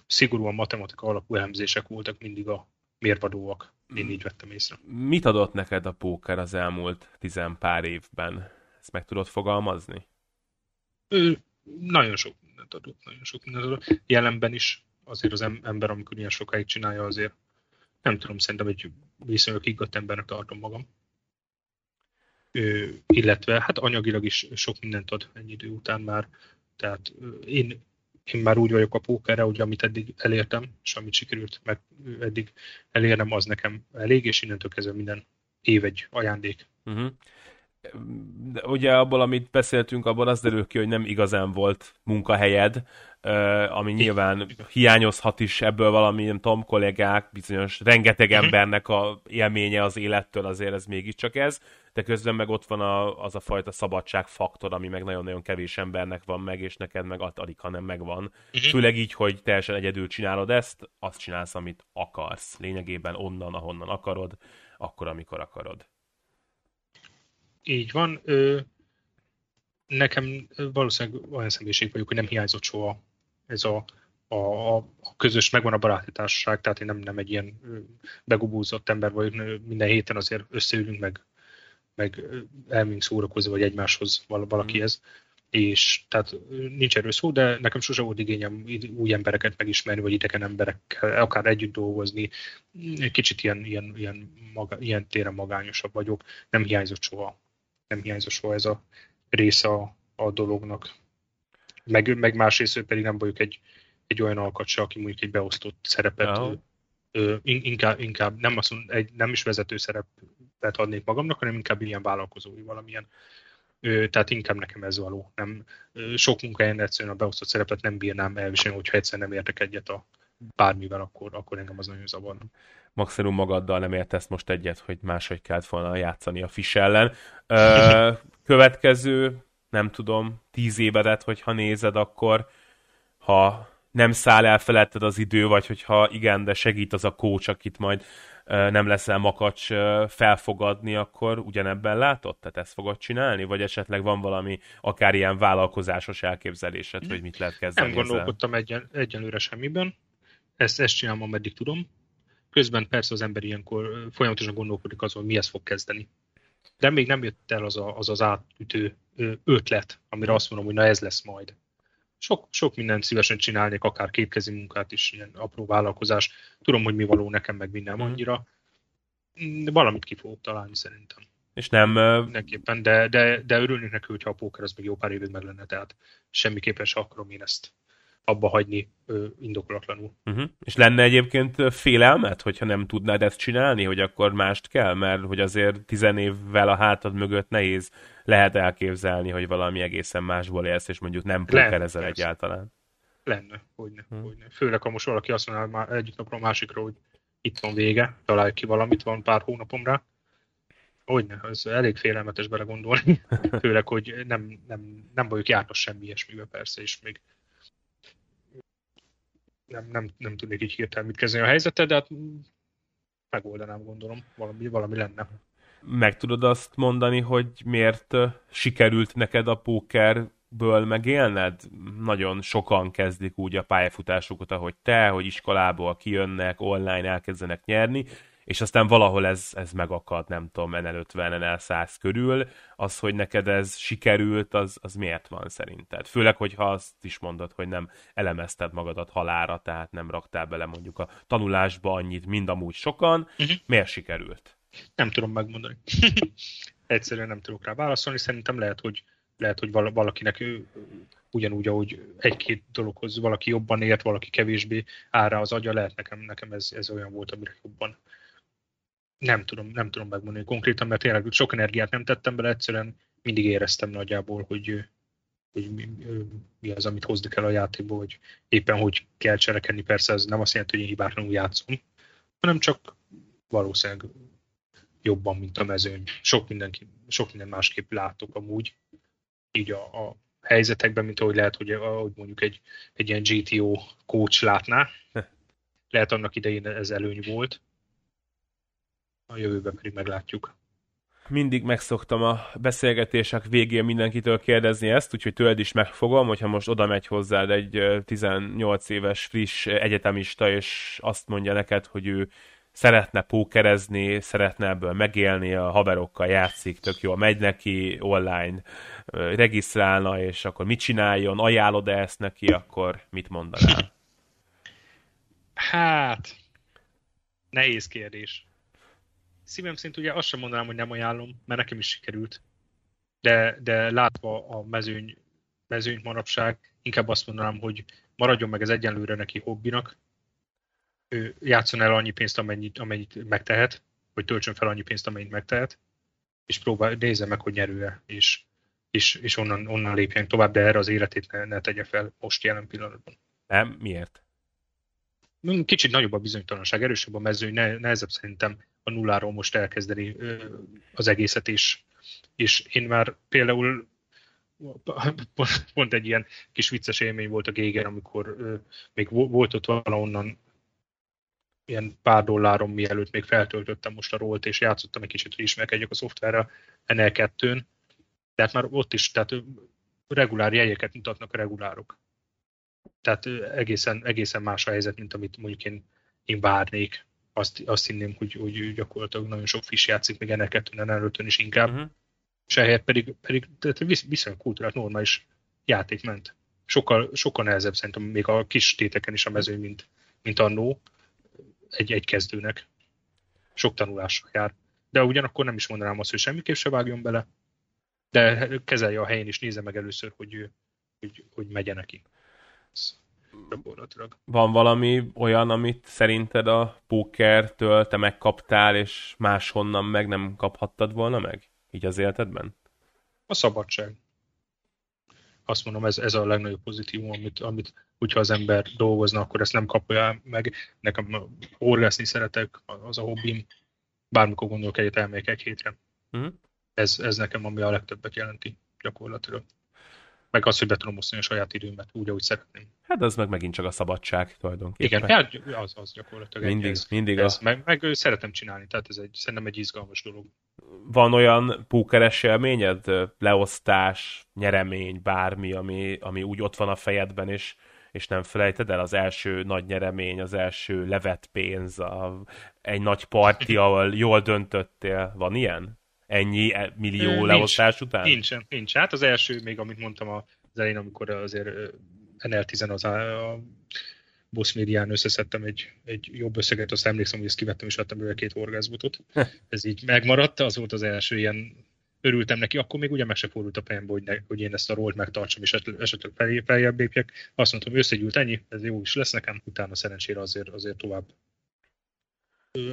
B: szigorúan matematika alapú elemzések voltak mindig a mérvadóak. Én így vettem észre.
A: Mit adott neked a póker az elmúlt tizen pár évben? Ezt meg tudod fogalmazni?
B: Ő, nagyon sok mindent adott, nagyon sok mindent adott. Jelenben is azért az ember, amikor ilyen sokáig csinálja, azért nem tudom, szerintem egy viszonylag higgadt embernek tartom magam. Ö, illetve hát anyagilag is sok mindent ad ennyi idő után már. Tehát én én már úgy vagyok a pókerre, hogy amit eddig elértem, és amit sikerült meg eddig elérnem, az nekem elég, és innentől kezdve minden év egy ajándék. Uh-huh.
A: Ugye abból, amit beszéltünk, abból az derül ki, hogy nem igazán volt munkahelyed, ami nyilván hiányozhat is ebből valami, nem tudom, kollégák, bizonyos rengeteg uh-huh. embernek a élménye az élettől azért ez mégiscsak ez, de közben meg ott van a, az a fajta szabadságfaktor, ami meg nagyon-nagyon kevés embernek van meg, és neked meg alig, hanem megvan. Uh-huh. Főleg így, hogy teljesen egyedül csinálod ezt, azt csinálsz, amit akarsz. Lényegében onnan, ahonnan akarod, akkor, amikor akarod.
B: Így van. Ö, nekem valószínűleg olyan személyiség vagyok, hogy nem hiányzott soha ez a, a, a közös, megvan a baráti tehát én nem, nem egy ilyen begubúzott ember vagyok, minden héten azért összeülünk, meg, meg elmegyünk szórakozni, vagy egymáshoz valakihez. Mm. És tehát nincs erről szó, de nekem sose volt igényem új embereket megismerni, vagy idegen emberekkel, akár együtt dolgozni. Kicsit ilyen, ilyen, ilyen, maga, ilyen téren magányosabb vagyok. Nem hiányzott soha. Nem hiányzott soha ez a része a, a dolognak meg, meg másrészt ő pedig nem vagyok egy, egy olyan alkatsa, aki mondjuk egy beosztott szerepet, uh-huh. ö, inkább, inkább nem, azt mondom, egy, nem is vezető szerepet adnék magamnak, hanem inkább ilyen vállalkozói valamilyen. Ö, tehát inkább nekem ez való. Nem, ö, sok munkahelyen egyszerűen a beosztott szerepet nem bírnám elviselni, hogyha egyszer nem értek egyet a bármivel, akkor, akkor engem az nagyon zavar.
A: Maximum magaddal nem értesz most egyet, hogy máshogy kellett volna játszani a Fish ellen. Ö, következő nem tudom, tíz évedet, hogyha nézed, akkor ha nem száll el feletted az idő, vagy hogyha igen, de segít az a kócs, akit majd nem leszel makacs felfogadni, akkor ugyanebben látod? Tehát ezt fogod csinálni? Vagy esetleg van valami akár ilyen vállalkozásos elképzelésed, hogy mit lehet kezdeni
B: Nem gondolkodtam egyen, egyenlőre semmiben. Ezt, ezt csinálom, ameddig tudom. Közben persze az ember ilyenkor folyamatosan gondolkodik azon, mi ezt fog kezdeni de még nem jött el az a, az, az átütő ötlet, amire azt mondom, hogy na ez lesz majd. Sok, sok mindent szívesen csinálnék, akár kétkezi munkát is, ilyen apró vállalkozás. Tudom, hogy mi való nekem, meg minden mm. annyira. De valamit ki fogok találni szerintem.
A: És nem...
B: Mindenképpen, de, de, de örülnék neki, hogyha a póker az még jó pár évig meg lenne, tehát semmiképpen se akarom én ezt abba hagyni ö, indokolatlanul.
A: Uh-huh. És lenne egyébként félelmet, hogyha nem tudnád ezt csinálni, hogy akkor mást kell? Mert hogy azért tizen évvel a hátad mögött nehéz lehet elképzelni, hogy valami egészen másból élsz, és mondjuk nem pókerezel egyáltalán.
B: Lenne, hogyne, hmm. hogyne. Főleg, ha most valaki azt mondja már egyik napról a másikra, hogy itt van vége, találj ki valamit, van pár hónapom rá. Hogyne, ez elég félelmetes belegondolni. Főleg, hogy nem, nem, nem vagyok jártas semmi ilyesmivel persze, és még nem, nem, nem tudnék így hirtelen mit kezdeni a helyzetet, de hát megoldanám, gondolom, valami, valami lenne.
A: Meg tudod azt mondani, hogy miért sikerült neked a pókerből megélned? Nagyon sokan kezdik úgy a pályafutásukat, ahogy te, hogy iskolából kijönnek, online elkezdenek nyerni, és aztán valahol ez, ez megakad, nem tudom, NL50, NL100 körül, az, hogy neked ez sikerült, az, az miért van szerinted? Főleg, hogyha azt is mondod, hogy nem elemezted magadat halára, tehát nem raktál bele mondjuk a tanulásba annyit, mind amúgy sokan, uh-huh. miért sikerült?
B: Nem tudom megmondani. Egyszerűen nem tudok rá válaszolni, szerintem lehet, hogy lehet, hogy valakinek ő, ugyanúgy, ahogy egy-két dologhoz valaki jobban ért, valaki kevésbé áll rá az agya, lehet nekem, nekem ez, ez olyan volt, amire jobban nem tudom, nem tudom megmondani konkrétan, mert tényleg sok energiát nem tettem bele, egyszerűen mindig éreztem nagyjából, hogy, hogy mi, mi az, amit hozni kell a játékból, hogy éppen hogy kell cselekedni. Persze ez nem azt jelenti, hogy én hibátlanul játszom, hanem csak valószínűleg jobban, mint a mezőny. Sok, mindenki, sok minden másképp látok amúgy, így a, a helyzetekben, mint ahogy lehet, hogy ahogy mondjuk egy, egy ilyen GTO coach látná. Lehet annak idején ez előny volt, a jövőben pedig meglátjuk.
A: Mindig megszoktam a beszélgetések végén mindenkitől kérdezni ezt, úgyhogy tőled is megfogom, hogyha most oda megy hozzád egy 18 éves friss egyetemista, és azt mondja neked, hogy ő szeretne pókerezni, szeretne ebből megélni, a haverokkal játszik, tök jól megy neki, online regisztrálna, és akkor mit csináljon, ajánlod-e ezt neki, akkor mit mondanál?
B: Hát, nehéz kérdés szívem szerint ugye azt sem mondanám, hogy nem ajánlom, mert nekem is sikerült. De, de látva a mezőny, mezőny manapság, inkább azt mondanám, hogy maradjon meg ez egyenlőre neki hobbinak, ő játszon el annyi pénzt, amennyit, amennyit megtehet, vagy töltsön fel annyi pénzt, amennyit megtehet, és próbál, nézze meg, hogy nyerő-e, és, és, és onnan, onnan lépjen tovább, de erre az életét ne, ne tegye fel most jelen pillanatban.
A: Nem? Miért?
B: Kicsit nagyobb a bizonytalanság, erősebb a mező, ne, nehezebb szerintem a nulláról most elkezdeni az egészet is. És én már például pont egy ilyen kis vicces élmény volt a Géger, amikor még volt ott valahonnan ilyen pár dollárom, mielőtt még feltöltöttem most a rólt, és játszottam egy kicsit, hogy ismerkedjek a szoftverrel NL2-n. Tehát már ott is, tehát regulár jegyeket mutatnak a regulárok. Tehát egészen, egészen más a helyzet, mint amit mondjuk én, én várnék. Azt, azt hinném, hogy, hogy gyakorlatilag nagyon sok fish játszik, még ennek kettőn, előttön is inkább. Uh-huh. És ehelyett pedig, pedig tehát viszonylag kultúrát normális játék ment. Sokkal, sokkal nehezebb szerintem még a kis téteken is a mezőny, mint, mint annó egy, egy kezdőnek. Sok tanulással jár. De ugyanakkor nem is mondanám azt, hogy semmiképp se vágjon bele, de kezelje a helyén, és nézze meg először, hogy, hogy, hogy megye neki.
A: Van valami olyan, amit szerinted a pókertől te megkaptál, és máshonnan meg nem kaphattad volna meg? Így az életedben?
B: A szabadság. Azt mondom, ez, ez a legnagyobb pozitívum, amit, amit hogyha az ember dolgozna, akkor ezt nem kapja meg. Nekem horgászni szeretek, az a hobbim. Bármikor gondolok egyet, elmegyek egy hétre. Uh-huh. Ez, ez nekem ami a legtöbbet jelenti gyakorlatilag meg az, hogy be tudom osztani a saját időmet úgy, ahogy szeretném.
A: Hát az meg megint csak a szabadság tulajdonképpen.
B: Igen, hát az, az gyakorlatilag
A: mindig, ez, mindig
B: ez, a... meg, meg, szeretem csinálni, tehát ez egy, szerintem egy izgalmas dolog.
A: Van olyan pókeres élményed, leosztás, nyeremény, bármi, ami, ami úgy ott van a fejedben, és, és nem felejted el az első nagy nyeremény, az első levett pénz, a, egy nagy parti, ahol jól döntöttél. Van ilyen? Ennyi e, millió nincs, leosztás után?
B: Nincsen, nincs. Hát az első, még amit mondtam az elején, amikor azért NL10 az a, a Boss médián összeszedtem egy, egy jobb összeget, azt emlékszem, hogy ezt kivettem, és adtam belőle két orgazmutot. Ez így megmaradt, az volt az első ilyen örültem neki, akkor még ugye meg se fordult a fejembe, hogy, ne, hogy én ezt a rólt megtartsam, és esetleg feljebb lépjek. Azt mondtam, összegyűlt ennyi, ez jó is lesz nekem, utána szerencsére azért, azért tovább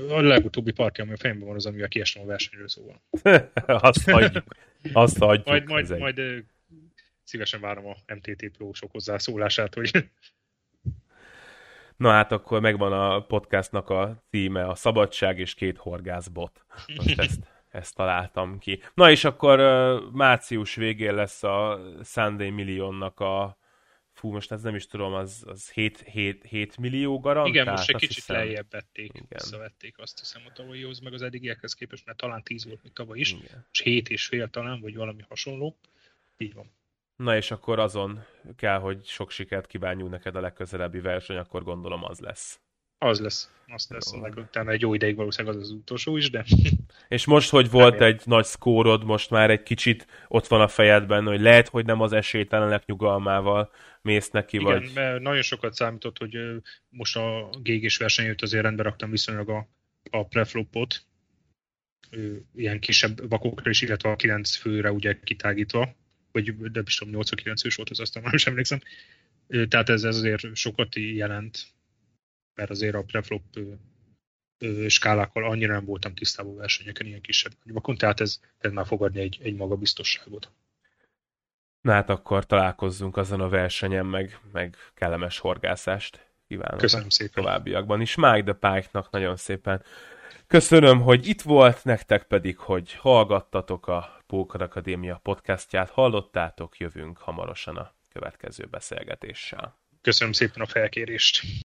B: a legutóbbi parti, ami a fejemben van, az, ami a kiestem a versenyről szóval.
A: Azt hagyjuk. Azt hagyjuk.
B: Majd, majd, majd szívesen várom a MTT Pro-sok hozzászólását, hogy...
A: Na hát akkor megvan a podcastnak a címe, a Szabadság és két horgászbot. Most ezt, ezt találtam ki. Na és akkor március végén lesz a Sunday Millionnak a fú, most ez nem is tudom, az, az 7, 7, 7 millió garantált?
B: Igen, most egy kicsit hiszem. lejjebb vették, Igen. visszavették azt hiszem a tavalyihoz, meg az eddigiekhez képest, mert talán 10 volt még tavaly is, Igen. és 7 és fél talán, vagy valami hasonló. Így van.
A: Na és akkor azon kell, hogy sok sikert kívánjunk neked a legközelebbi verseny, akkor gondolom az lesz.
B: Az lesz, azt lesz, meg utána egy jó ideig valószínűleg az az utolsó is, de...
A: És most, hogy volt egy nagy szkórod, most már egy kicsit ott van a fejedben, hogy lehet, hogy nem az esélytelenek nyugalmával mész neki,
B: Igen,
A: vagy...
B: mert nagyon sokat számított, hogy most a gégés verseny jött, azért rendbe raktam viszonylag a, a preflopot, ilyen kisebb vakokra is, illetve a 9 főre ugye kitágítva, vagy de is tudom, 8-9 fős volt az, aztán már sem emlékszem. Tehát ez, ez azért sokat jelent, mert azért a preflop skálákkal annyira nem voltam tisztában versenyeken, ilyen kisebb vakon, tehát ez, ez már fogadni egy, egy magabiztosságot.
A: Na hát akkor találkozzunk azon a versenyen, meg, meg kellemes horgászást kívánok.
B: Köszönöm szépen.
A: Továbbiakban is. Mike the Pike-nak nagyon szépen köszönöm, hogy itt volt, nektek pedig, hogy hallgattatok a Póker Akadémia podcastját, hallottátok, jövünk hamarosan a következő beszélgetéssel.
B: Köszönöm szépen a felkérést.